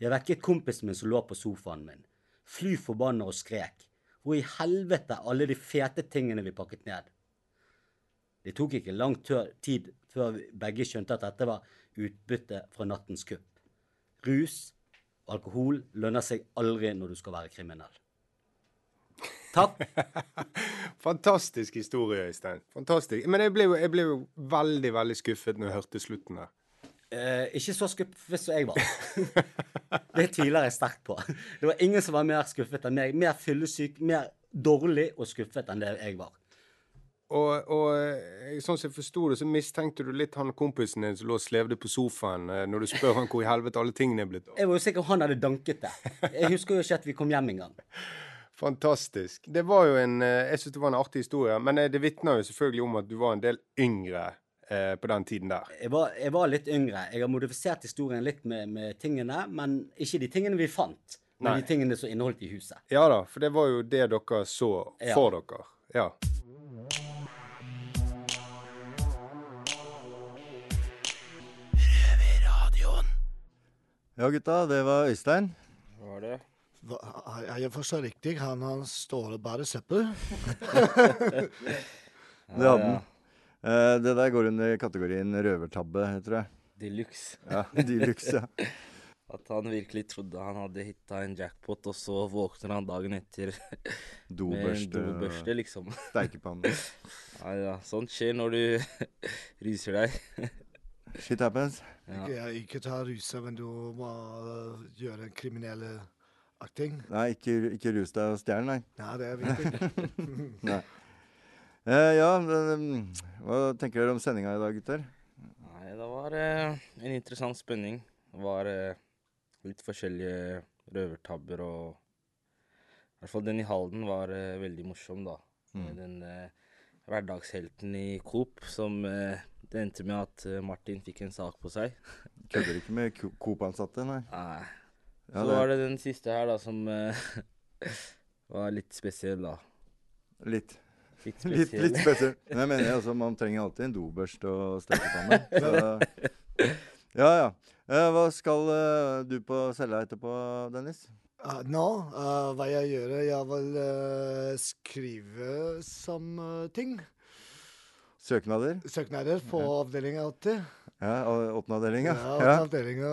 Jeg vekket kompisen min som lå på sofaen min, fly forbanna og skrek. Hvor i helvete alle de fete tingene vi pakket ned? Det tok ikke lang tid før begge skjønte at dette var utbytte fra nattens kupp. Rus alkohol lønner seg aldri når du skal være kriminell. Takk. (laughs) Fantastisk historie, Øystein. Fantastisk. Men jeg ble, jo, jeg ble jo veldig, veldig skuffet når jeg hørte slutten der. Eh, ikke så skuffet som jeg var. (laughs) det tviler jeg sterkt på. Det var ingen som var mer skuffet enn meg. Mer fyllesyk, mer dårlig og skuffet enn det jeg var. Og, og eh, sånn som jeg forsto det, så mistenkte du litt han kompisen din som lå og slevde på sofaen, eh, når du spør han hvor i helvete alle tingene er blitt av. Jeg var jo sikker han hadde danket det. Jeg husker jo ikke at vi kom hjem engang. Fantastisk. Det var jo en eh, Jeg syns det var en artig historie. Men det vitner jo selvfølgelig om at du var en del yngre eh, på den tiden der. Jeg var, jeg var, litt yngre. Jeg har modifisert historien litt med, med tingene, men ikke de tingene vi fant. Men Nei. de tingene som inneholdt i huset. Ja da, for det var jo det dere så for ja. dere. Ja. Ja, gutta, det var Øystein. Hva var det? Hva, jeg forstår riktig. Han, har står og bærer søppel. (laughs) det hadde han. Uh, det der går under kategorien røvertabbe, tror jeg. De luxe. Ja, de luxe, ja. (laughs) At han virkelig trodde han hadde hitta en jackpot, og så våkner han dagen etter dobørste, (laughs) med en dobørste, liksom. Steikepanne. ja, ja. Sånt skjer når du ryser deg. Shit happens. Ja. Ikke, ikke ta rusa, men du må gjøre en kriminell akting. Nei, ikke, ikke rus deg og stjel, nei. Nei, det er viktig. (laughs) nei. Eh, ja, hva tenker dere om sendinga i dag, gutter? Nei, det var eh, en interessant spenning. Det var eh, litt forskjellige røvertabber og I hvert fall den i Halden var eh, veldig morsom, da. Mm. Den eh, hverdagshelten i Coop som eh, det endte med at eh, Martin fikk en sak på seg. (laughs) Kødder ikke med Coop-ansatte, nei? Nei. Ja, så det... var det den siste her, da, som uh, (laughs) var litt spesiell, da. Litt. Litt spesiell. (laughs) Litt, litt spesiell. Men jeg mener altså, man trenger alltid en dobørste og stekepanne. Så, ja, ja. Uh, hva skal uh, du på cella etterpå, Dennis? Uh, nå, hva jeg gjør? Jeg vil skrive som ting. Søknader? Søknader på ja. avdelinga 80. Ja, åttende avdelinga. ja. ja. Avdelinga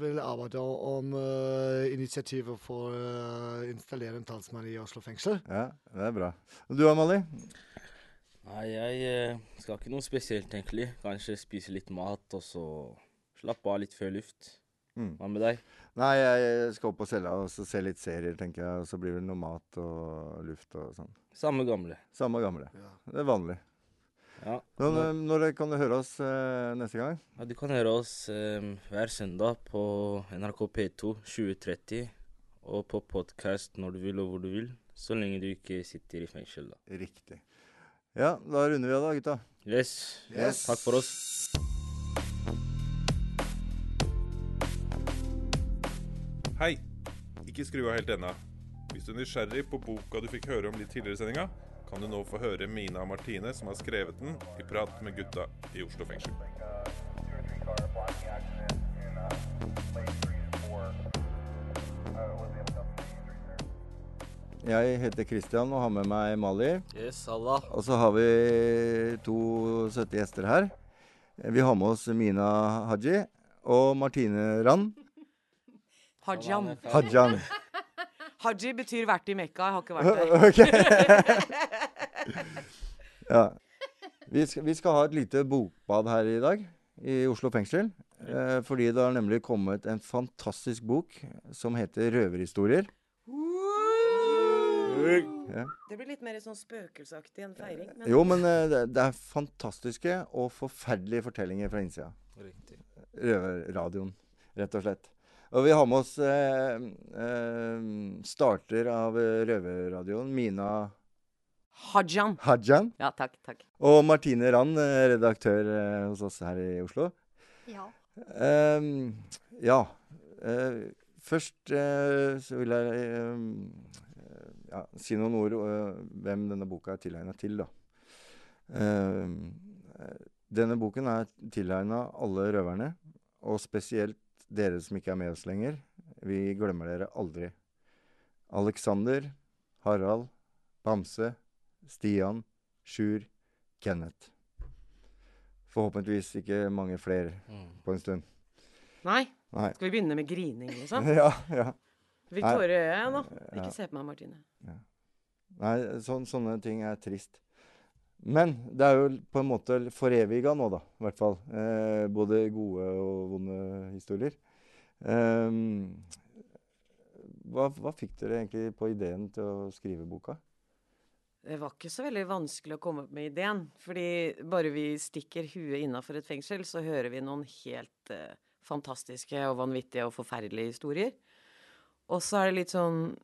vil arbeide om uh, initiativet for å uh, installere en talsmann i Oslo fengsel. Ja, det er bra. Og du Amalie? Nei, jeg uh, skal ikke noe spesielt, egentlig. Kanskje spise litt mat, og så slappe av litt før luft. Mm. Hva med deg? Nei, jeg skal opp på cella og se litt serier, tenker jeg. Og så blir det noe mat og luft og sånn. Samme gamle. Samme gamle. Ja. Det er vanlig. Ja. Når, når kan du høre oss eh, neste gang? Ja, Du kan høre oss eh, hver søndag på NRK P2 2030. Og på podkast når du vil og hvor du vil. Så lenge du ikke sitter i fengsel, da. Riktig. Ja, da runder vi av da, gutta. Yes. yes. Takk for oss. Hei. Ikke skru av helt ennå. Hvis du er nysgjerrig på boka du fikk høre om litt tidligere i sendinga, kan du nå få høre Mina og Martine, som har skrevet den, i prat med gutta i Oslo fengsel. Jeg heter Christian og har med meg Mali. Yes, Allah. Og så har vi to søte gjester her. Vi har med oss Mina Haji og Martine Rand. Hajan. Hajjan. Haji betyr vært i Mekka. Jeg har ikke vært der. (laughs) Ok. (laughs) ja. Vi skal, vi skal ha et lite bokbad her i dag i Oslo fengsel. Eh, fordi det har nemlig kommet en fantastisk bok som heter 'Røverhistorier'. Ja. Det blir litt mer sånn spøkelsesaktig enn feiring. men- Jo, men eh, det, er fantastiske og forferdelige fortellinger fra innsida. Røverradioen, rett og slett. Og vi har med oss eh, eh, starter av eh, Røverradioen, Mina Hajan. Hajan. Ja, takk, takk. Og Martine Rand, eh, redaktør eh, hos oss her i Oslo. Ja. Ehm, ja. eh, først eh, så vil jeg eh, ja, si noen ord eh, hvem denne boka er tilegna til, da. Denne boken er tilegna alle røverne, og spesielt dere som ikke er med oss lenger. Vi glemmer dere aldri. Alexander, Harald, Bamse, Stian, Sjur, Kenneth. Forhåpentligvis ikke mange flere på en stund. Nei. Nei. Skal vi begynne med grining, liksom? (laughs) Ja, ja. Fikk Nei. tårer i øyet nå. Ja. Ikke se på meg, Martine. Nei, så, sånne ting er trist. Men det er jo på en måte foreviga nå, da. I hvert fall. Eh, både gode og vonde historier. Eh, hva, hva fikk dere egentlig på ideen til å skrive boka? Det var ikke så veldig vanskelig å komme opp med ideen. Fordi bare vi stikker huet innafor et fengsel, så hører vi noen helt eh, fantastiske og vanvittige og forferdelige historier. Og så er det litt sånn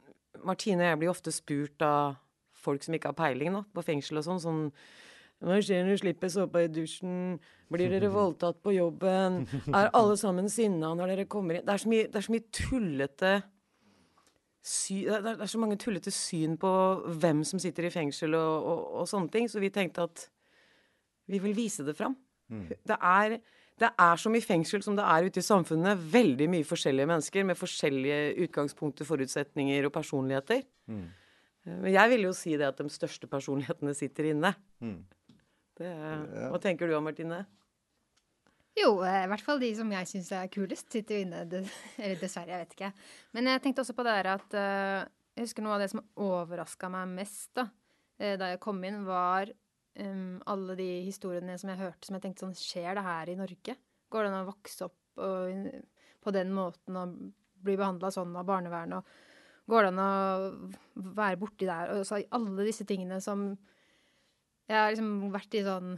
Martine og jeg blir ofte spurt av folk som ikke har peiling da, på fengsel og sånn. sånn hva skjer når du slipper såpa i dusjen? Blir dere (laughs) voldtatt på jobben? Er alle sammen sinna når dere kommer inn? Det er så mye, er så mye tullete sy det, er, det er så mange tullete syn på hvem som sitter i fengsel og, og, og sånne ting, så vi tenkte at vi vil vise det fram. Det er, det er som i fengsel som det er ute i samfunnet. Veldig mye forskjellige mennesker med forskjellige utgangspunkter, forutsetninger og personligheter. Mm. Eh, Men jeg vil jo si det at de største personlighetene sitter inne. Mm. Det, Hva tenker du om, Martine? Jo, eh, i hvert fall de som jeg syns er kulest, sitter jo inne. (laughs) Eller dessverre, jeg vet ikke. Men jeg tenkte også på det der at eh, Jeg husker noe av det som overraska meg mest da eh, da jeg kom inn, var um, alle de historiene som jeg hørte som jeg tenkte sånn Skjer det her i Norge? Går det an å vokse opp og, på den måten og bli behandla sånn av barnevernet? Og går det an å være borti der? Og så alle disse tingene som jeg har liksom vært i sånn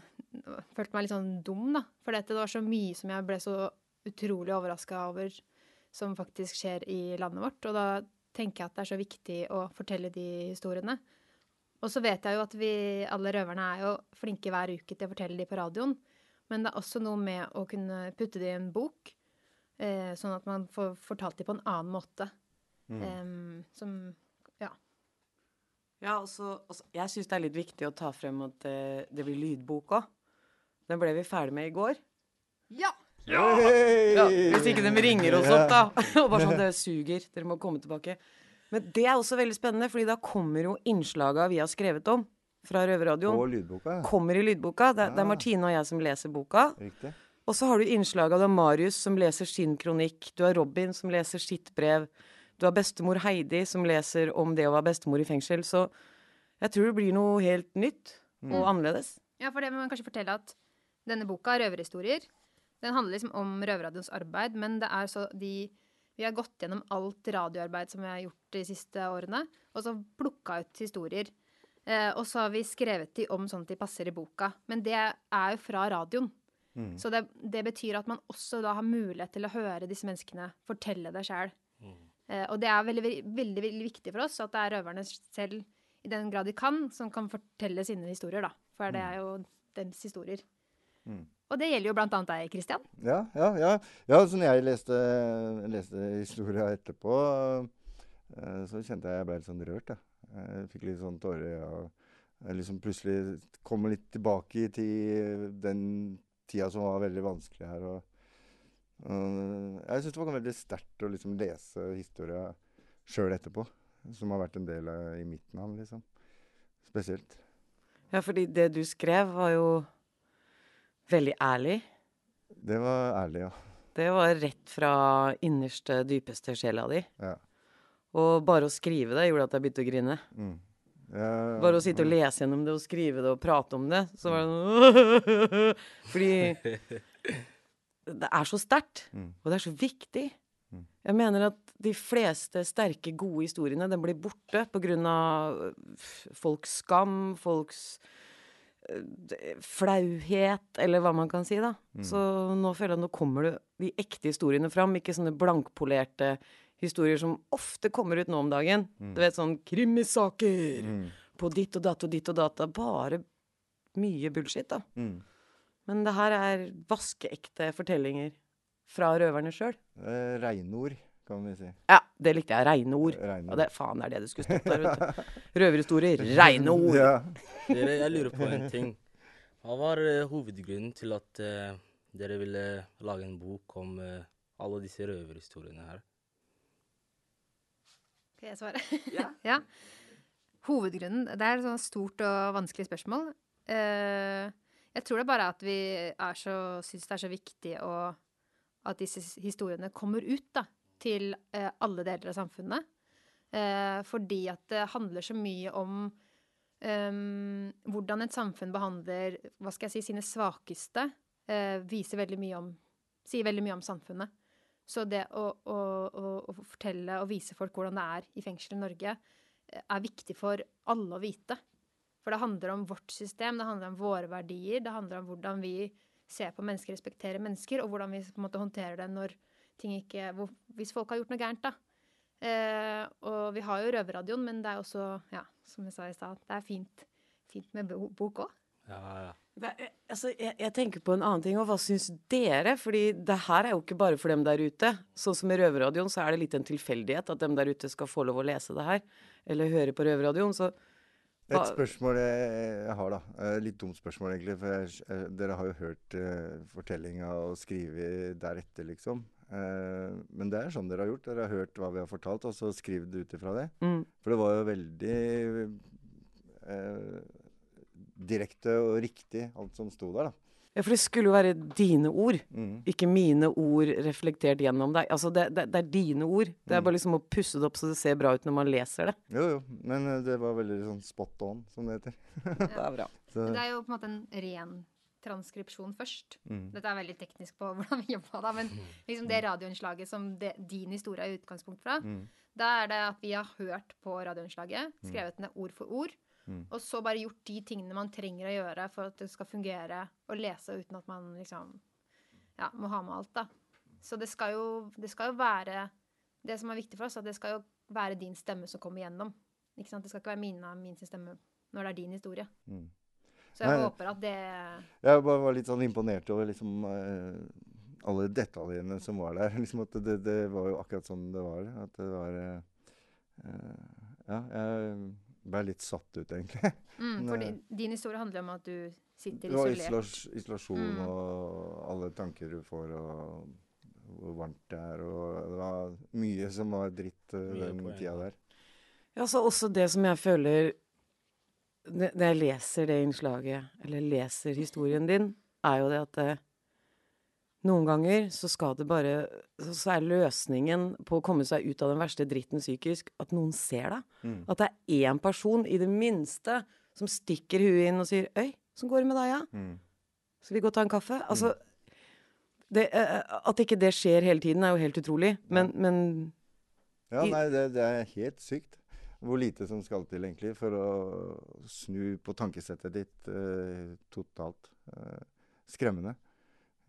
Følt meg litt sånn dum, da. For dette, det var så mye som jeg ble så utrolig overraska over, som faktisk skjer i landet vårt. Og da tenker jeg at det er så viktig å fortelle de historiene. Og så vet jeg jo at vi, alle røverne er jo flinke hver uke til å fortelle de på radioen. Men det er også noe med å kunne putte det i en bok, eh, sånn at man får fortalt de på en annen måte. Mm. Um, som Ja. Ja, også, også, Jeg syns det er litt viktig å ta frem at det, det blir lydbok òg. Den ble vi ferdig med i går. Ja! Ja, Hvis ikke de ringer oss opp, da. (laughs) Og bare sånn Det suger. Dere må komme tilbake. Men det er også veldig spennende, fordi da kommer jo innslaga vi har skrevet om fra Røverradioen. Lydboka, ja. Kommer i lydboka. Det, er- det er Martine og jeg som leser boka. Riktig. Og så har du innslaga. Du har Marius som leser sin kronikk. Du har Robin som leser sitt brev. Du har bestemor Heidi som leser om det å være bestemor i fengsel. Så jeg tror det blir noe helt nytt og Mm. annerledes. Ja, for det må man kanskje fortelle at denne boka, 'Røverhistorier', den handler liksom om Røverradioens arbeid, men det er så de Vi har gått gjennom alt radioarbeid som vi har gjort de siste årene, og så plukka ut historier. Eh, og så har vi skrevet de om sånn at de passer i boka. Men det er jo fra radioen. Mm. Så det, det betyr at man også da har mulighet til å høre disse menneskene fortelle det sjøl. Eh, og det er veldig, veldig, veldig, viktig for oss at det er røverne selv, i den grad de kan, som kan fortelle sine historier, da. For det er jo deres historier. Mm. Og det gjelder jo annet deg, Kristian. Ja, ja, ja. ja så når jeg leste, leste historia etterpå, eh, så kjente jeg jeg ble litt sånn rørt. Jeg, jeg fikk litt sånn tårer i øya. Jeg liksom plutselig kom litt tilbake til den tida som var veldig vanskelig her. og Jeg syns det var veldig sterkt å liksom lese historia sjøl etterpå. som har vært en del av, i mitt navn, liksom. Spesielt. Ja, fordi det du skrev, var jo veldig ærlig. Det var ærlig, ja. Det var rett fra innerste, dypeste sjela di. Ja. Og bare å skrive det gjorde at jeg begynte å grine. Mm. Ja, Bare å sitte og lese gjennom det og skrive det og prate om det, så var det sånn (laughs) Fordi det er så sterkt, Mm. og det er så viktig. Jeg mener at de fleste sterke, gode historiene den blir borte pga. folks skam, folks eh, flauhet, eller hva man kan si, da. Mm. Så nå føler jeg at nå kommer det de ekte historiene fram, ikke sånne blankpolerte historier som ofte kommer ut nå om dagen. Mm. Du vet sånn krimisaker Mm. på ditt og datt og ditt og datt. Bare mye bullshit, da. Men det her er vaskeekte fortellinger fra røverne sjøl. Eh, Reinord, kan vi si. Ja, det likte jeg. Reinord. Reinord. Ja, det, faen, det er det det skulle stått der. Røverhistorier. Reinord. Ja. Dere, jeg lurer på en ting. Hva var eh, hovedgrunnen til at uh, dere ville lage en bok om uh, alle disse røverhistoriene her? Skal jeg svare? (laughs) Ja. Hovedgrunnen Det er et sånt stort og vanskelig spørsmål. Eh, jeg tror det bare er at vi er syns det er så viktig å, at disse historiene kommer ut da, til eh, alle deler av samfunnet. Eh, fordi at det handler så mye om ehm, hvordan et samfunn behandler hva skal jeg si, sine svakeste. eh, viser veldig mye om, sier veldig mye om samfunnet. Så det å, å, å, å fortelle og vise folk hvordan det er i fengsel i Norge, eh, er viktig for alle å vite. For det handler om vårt system, det handler om våre verdier, det handler om hvordan vi ser på mennesker, respekterer mennesker, og hvordan vi på en måte håndterer det når ting ikke hvor, Hvis folk har gjort noe gærent, da. Eh, og vi har jo Røverradioen, men det er også, ja, som jeg sa i stad, det er fint, fint med bok òg. Ja, ja. Det er, altså, jeg, jeg tenker på en annen ting, og hva syns dere? Fordi det her er jo ikke bare for dem der ute. Sånn som i Røverradioen, så er det litt en tilfeldighet at dem der ute skal få lov å lese det her, eller høre på Røverradioen. Så Et spørsmål jeg, har, da. Eh, Litt dumt spørsmål, egentlig. For jeg, eh, dere har jo hørt uh, fortellinga og skrevet deretter, liksom. Uh, men det er sånn dere har gjort. Dere har hørt hva vi har fortalt, og så skrevet det ut ifra det. Mm. For det var jo veldig uh, direkte og riktig, alt som sto der, da. Ja, for det skulle jo være dine ord, Mm. ikke mine ord reflektert gjennom deg. Altså, det, det, det er dine ord. Det er Mm. bare liksom å pusse det opp så det ser bra ut når man leser det. Jo, jo. Men eh, det var veldig sånn spot on, som det heter. (laughs) Det er bra. Så, Det er jo på en måte en ren transkripsjon først. Mm. Dette er veldig teknisk på (laughs) hvordan vi jobber da, men liksom det radioinnslaget som det, din historie er utgangspunkt fra, Mm. da er det at vi har hørt på radioinnslaget, Mm. skrevet ned ord for ord, Mm. og så bare gjort de tingene man trenger å gjøre for at det skal fungere å lese uten at man liksom ja, må ha med alt, da. Så det skal jo, det skal jo være Det som er viktig for oss, at det skal jo være din stemme som kommer gjennom. Ikke sant? Det skal ikke være min, min stemme når det er din historie. Mm. Så jeg Nei, håper at det Jeg bare var litt sånn imponert over liksom eh, alle detaljene som var der. (laughs) Liksom at det, det var jo akkurat sånn det var. At det var eh, eh, Ja, jeg ble litt satt ut, egentlig. mm, For eh, din historie handler om at du sitter det var isolert. isolas isolasjon Mm. og alle tanker du får, og hvor varmt det er. Og det var mye som var dritt eh, Mye den poeng, tida der. Ja, så også det som jeg føler Når når jeg leser det innslaget, eller leser historien din, er jo det at det, noen ganger så skal det bare Så er løsningen på å komme seg ut av den verste dritten psykisk at noen ser deg. Mm. At det er én person, i det minste, som stikker huet inn og sier 'Øy, åssen går det med deg, ja? Mm. Skal vi gå og ta en kaffe?' Altså det, At ikke det skjer hele tiden, er jo helt utrolig. Men, men Ja, nei, det, det er helt sykt. Hvor lite som skal til, egentlig, for å snu på tankesettet ditt eh, totalt. Eh, skremmende,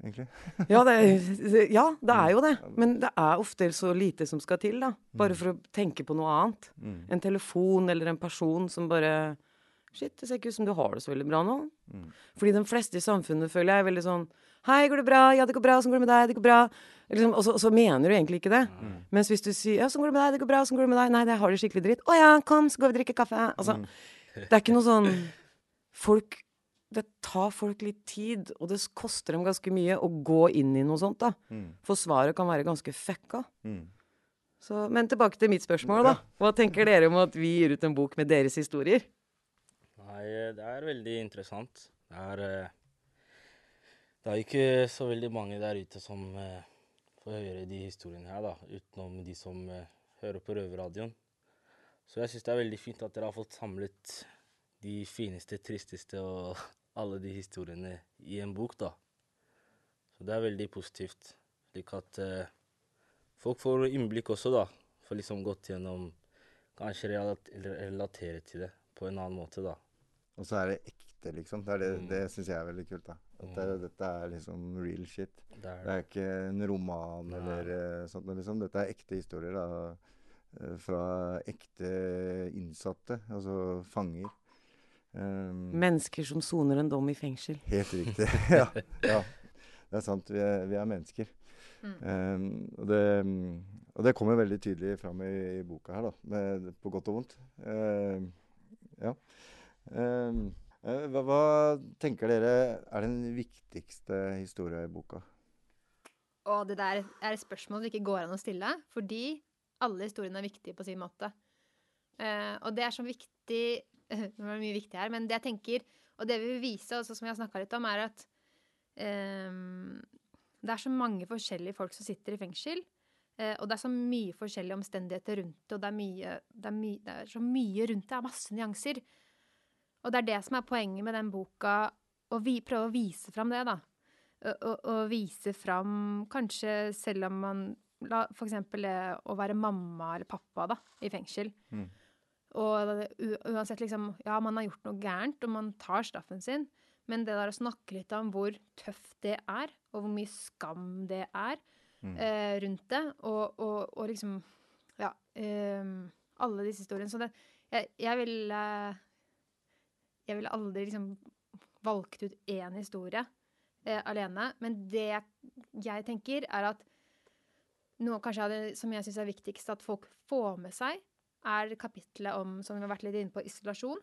egentlig. (laughs) Ja det, er- ja, det er jo det. Men det er ofte så lite som skal til, da. Bare for å tenke på noe annet. Mm. En telefon eller en person som bare Shit, det ser ikke ut som du har det så veldig bra nå. Mm. Fordi de fleste i samfunnet føler jeg er veldig sånn Hei, går det bra? Ja, det går bra. Åssen går det med deg? Det går bra. Liksom, og, så, og så mener du egentlig ikke det. Mm. Mens hvis du sier Ja, åssen går det med deg? Det går bra. Åssen går det med deg? Nei, jeg har det skikkelig dritt. Å ja, kom, så går vi og drikker kaffe. Altså, Mm. det er ikke noe sånn (laughs) Folk Det tar folk litt tid, og det koster dem ganske mye å gå inn i noe sånt, da. Mm. For svaret kan være ganske fucka. Mm. Så, men tilbake til mitt spørsmål, da. Hva tenker dere om at vi gir ut en bok med deres historier? Nei, eh, det er veldig interessant. Det er eh, Det er ikke så veldig mange der ute som eh, får høre de historiene her, da. Utenom de som hører på Røverradioen. Så jeg syns det er veldig fint at dere har fått samlet de fineste, tristeste og (laughs) alle de historiene i en bok, da. Så det er veldig positivt. Slik at eh, folk får innblikk også, da. Får liksom gått gjennom Kanskje relat relatere til det på en annen måte, da. Og så er det ekte, liksom. Det, er det, Mm. det syns jeg er veldig kult. da. At det, dette er liksom real shit. Det Det er er, ikke en roman Nei. eller eh, sånt. Liksom. Dette er ekte historier da, eh, fra ekte innsatte, altså fanger. Um, Mennesker som soner en dom i fengsel. Helt riktig. (laughs) ja, ja. Det er sant. Vi er, vi er mennesker. Mm. Um, og, det, og det kommer veldig tydelig fram i, i boka her, da. Med, på godt og vondt. Um, ja. Um, eh, hva, hva tenker dere er den viktigste historia i boka? Og det der er et spørsmål det ikke går an å stille, fordi alle historiene er viktige på sin måte. Uh, og det er så viktig (laughs) Nå var mye viktig her, men det jeg tenker, og det vi vil vise, også som jeg har snakka litt om, er at um, det er så mange forskjellige folk som sitter i fengsel. Uh, og det er så mye forskjellige omstendigheter rundt det, og det er, mye, det, er my, det er så mye rundt det. Det er masse nyanser. Og det er det som er poenget med den boka, å vi, prøve å vise fram det, da. Å vise fram kanskje selv om man la, For eksempel å være mamma eller pappa da, i fengsel. Mm. Og uansett liksom Ja, man har gjort noe gærent, og man tar straffen sin. Men det der å snakke litt om hvor tøft det er, og hvor mye skam det er Mm. eh, rundt det, og, og, og liksom Ja. Eh, alle disse historiene. Så det Jeg, jeg ville Jeg ville aldri liksom valgt ut én historie eh, alene. Men det jeg tenker, er at noe kanskje det som jeg syns er viktigst at folk får med seg, er kapitlet om, som vi har vært litt inne på, isolasjon.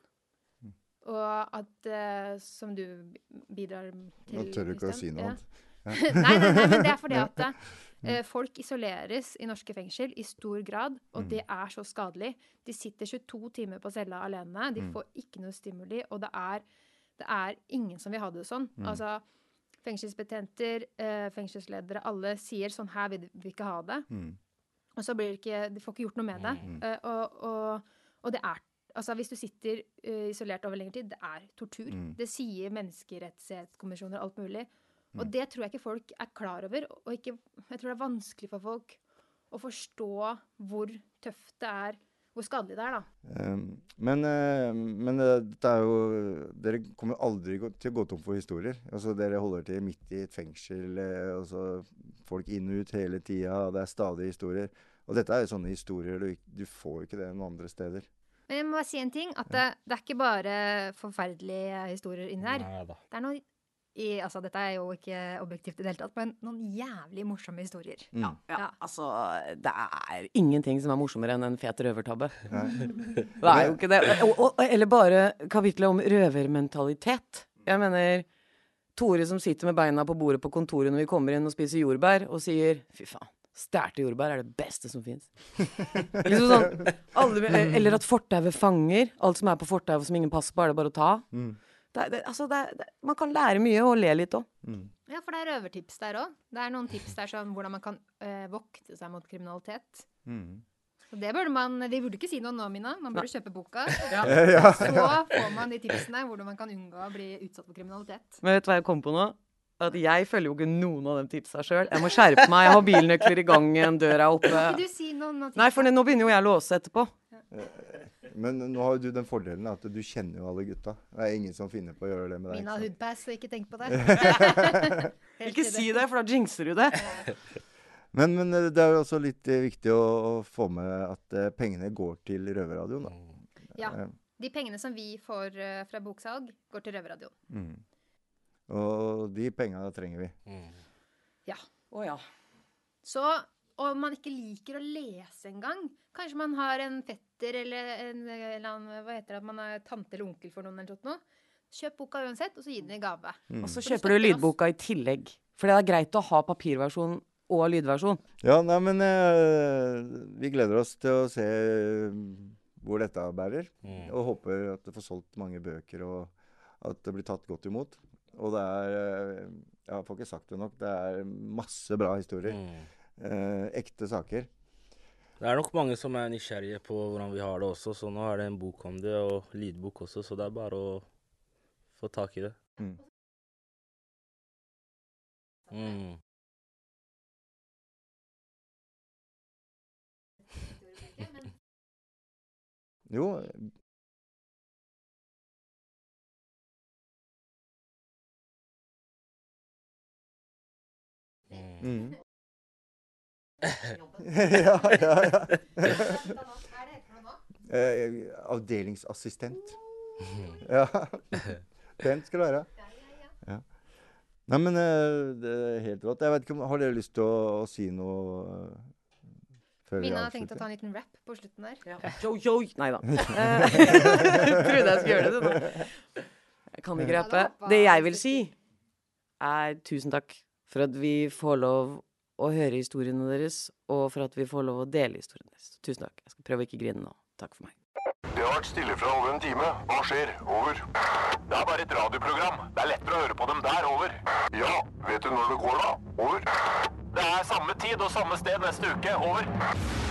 Og at, uh, som du bidrar til Nå tør du ikke å si noe Ja. annet. (laughs) nei, nei, nei, men det er fordi (laughs) at uh, folk isoleres i norske fengsel i stor grad, og Mm. det er så skadelig. De sitter 22 timer på cella alene, de Mm. får ikke noe stimuli, og det er, det er ingen som vil ha det sånn. Mm. Altså, fengselsbetjenter, uh, fengselsledere, alle sier sånn her vil vi ikke ha det. Mm. Og så blir det ikke De får ikke gjort noe med det. Mm. Eh, og, og, og det er Altså, hvis du sitter eh, isolert over lengre tid, det er tortur. Mm. Det sier menneskerettighetskommisjoner og alt mulig. Og Mm. det tror jeg ikke folk er klar over. Og ikke, jeg tror det er vanskelig for folk å forstå hvor tøft det er, hvor skadelig det er, da. Um, men eh, men eh, det er jo Dere kommer aldri til å gå tom for historier. Altså Dere holder til midt i et fengsel. eh, altså Folk inn og ut hele tida. Det er stadig historier. Og dette er jo sånne historier du, du får jo ikke det noen andre steder. Men jeg må bare si en ting. At det, det er ikke bare forferdelige historier inni der. Neida. Det er noe i, altså Dette er jo ikke objektivt i det hele tatt, men noen jævlig morsomme historier. Mm. Ja, altså, det er ingenting som er morsommere enn en fet røvertabbe. Nei. (laughs) Det er jo ikke det. Og, og, eller bare kapitlet om røvermentalitet. Jeg mener Tore som sitter med beina på bordet på kontoret når vi kommer inn og spiser jordbær, og sier 'fy faen'. Stærte jordbær er det beste som fins. (laughs) liksom sånn, alle- eller at fortauet fanger. Alt som er på fortauet som ingen passer på, er det bare å ta. Mm. Det, det, altså det, det, man kan lære mye og le litt òg. Mm. Ja, for det er røvertips der òg. Det er noen tips der som hvordan man kan øh, vokte seg mot kriminalitet. Mm. Så det burde man De burde ikke si noe nå, Mina. Man burde kjøpe boka. (laughs) Ja. (laughs) Ja. Så får man de tipsene hvordan man kan unngå å bli utsatt for kriminalitet. Men vet du hva jeg kom på nå? At jeg følger jo ikke noen av de tipsa sjøl. Jeg må skjerpe meg. Jeg har bilnøkler i gangen, døra er oppe. Kan ikke du si noen av Nei, for nå begynner jo jeg å låse etterpå. Men nå har du den fordelen at du kjenner jo alle gutta. Det er ingen som finner på å gjøre det med deg. Mina har hoodpass, så ikke tenk på det. (laughs) Ikke si det, for da jinxer du det. (laughs) Men, men eh, det er jo også litt eh, viktig å, å få med at eh, pengene går til Røverradioen. da. Ja. Eh, De pengene som vi får fra boksalg, går til Røverradioen. Mm. Og de penga trenger vi. Ja. Å ja. Så om man ikke liker å lese engang Kanskje man har en fetter eller en eller annen, hva heter det, at man er tante eller onkel for noen eller sånt noe. Kjøp boka uansett, og så gi den i gave. Mm. Og så kjøper du lydboka i tillegg. For det er greit å ha papirversjon og lydversjon. Ja, nei, men eh, vi gleder oss til å se eh, hvor dette bærer. Mm. Og håper at det får solgt mange bøker, og at det blir tatt godt imot. Og det er eh, Jeg får ikke sagt det nok. Det er masse bra historier. Eh, ekte saker. Det er nok mange som er nysgjerrige på hvordan vi har det også, så nå er det en bok om det, og lydbok også, så det er bare å få tak i det. Mm. Mm. Jo mm. Ja, ja, ja. (laughs) Eh, avdelingsassistent. Ja. Pent skal det være. Ja. Nei, men eh, det er helt rått. Jeg vet ikke om, Har dere lyst til å, å si noe eh, før Mina har tenkt å ta en liten rap på slutten der. Yo, yo. Nei da. (laughs) Eh, (laughs) Trodde jeg skulle gjøre det, du. Jeg kan ikke rappe. Det jeg vil si, er tusen takk for at vi får lov å høre historiene deres, og for at vi får lov å dele historiene deres. Tusen takk. Jeg skal prøve å ikke grine nå. Takk for meg. Det har vært stille fra over en time. Hva skjer? Over. Det er bare et radioprogram. Det er lettere å høre på dem der. Over. Ja, vet du når det går da? Over. Det er samme tid og samme sted neste uke. Over.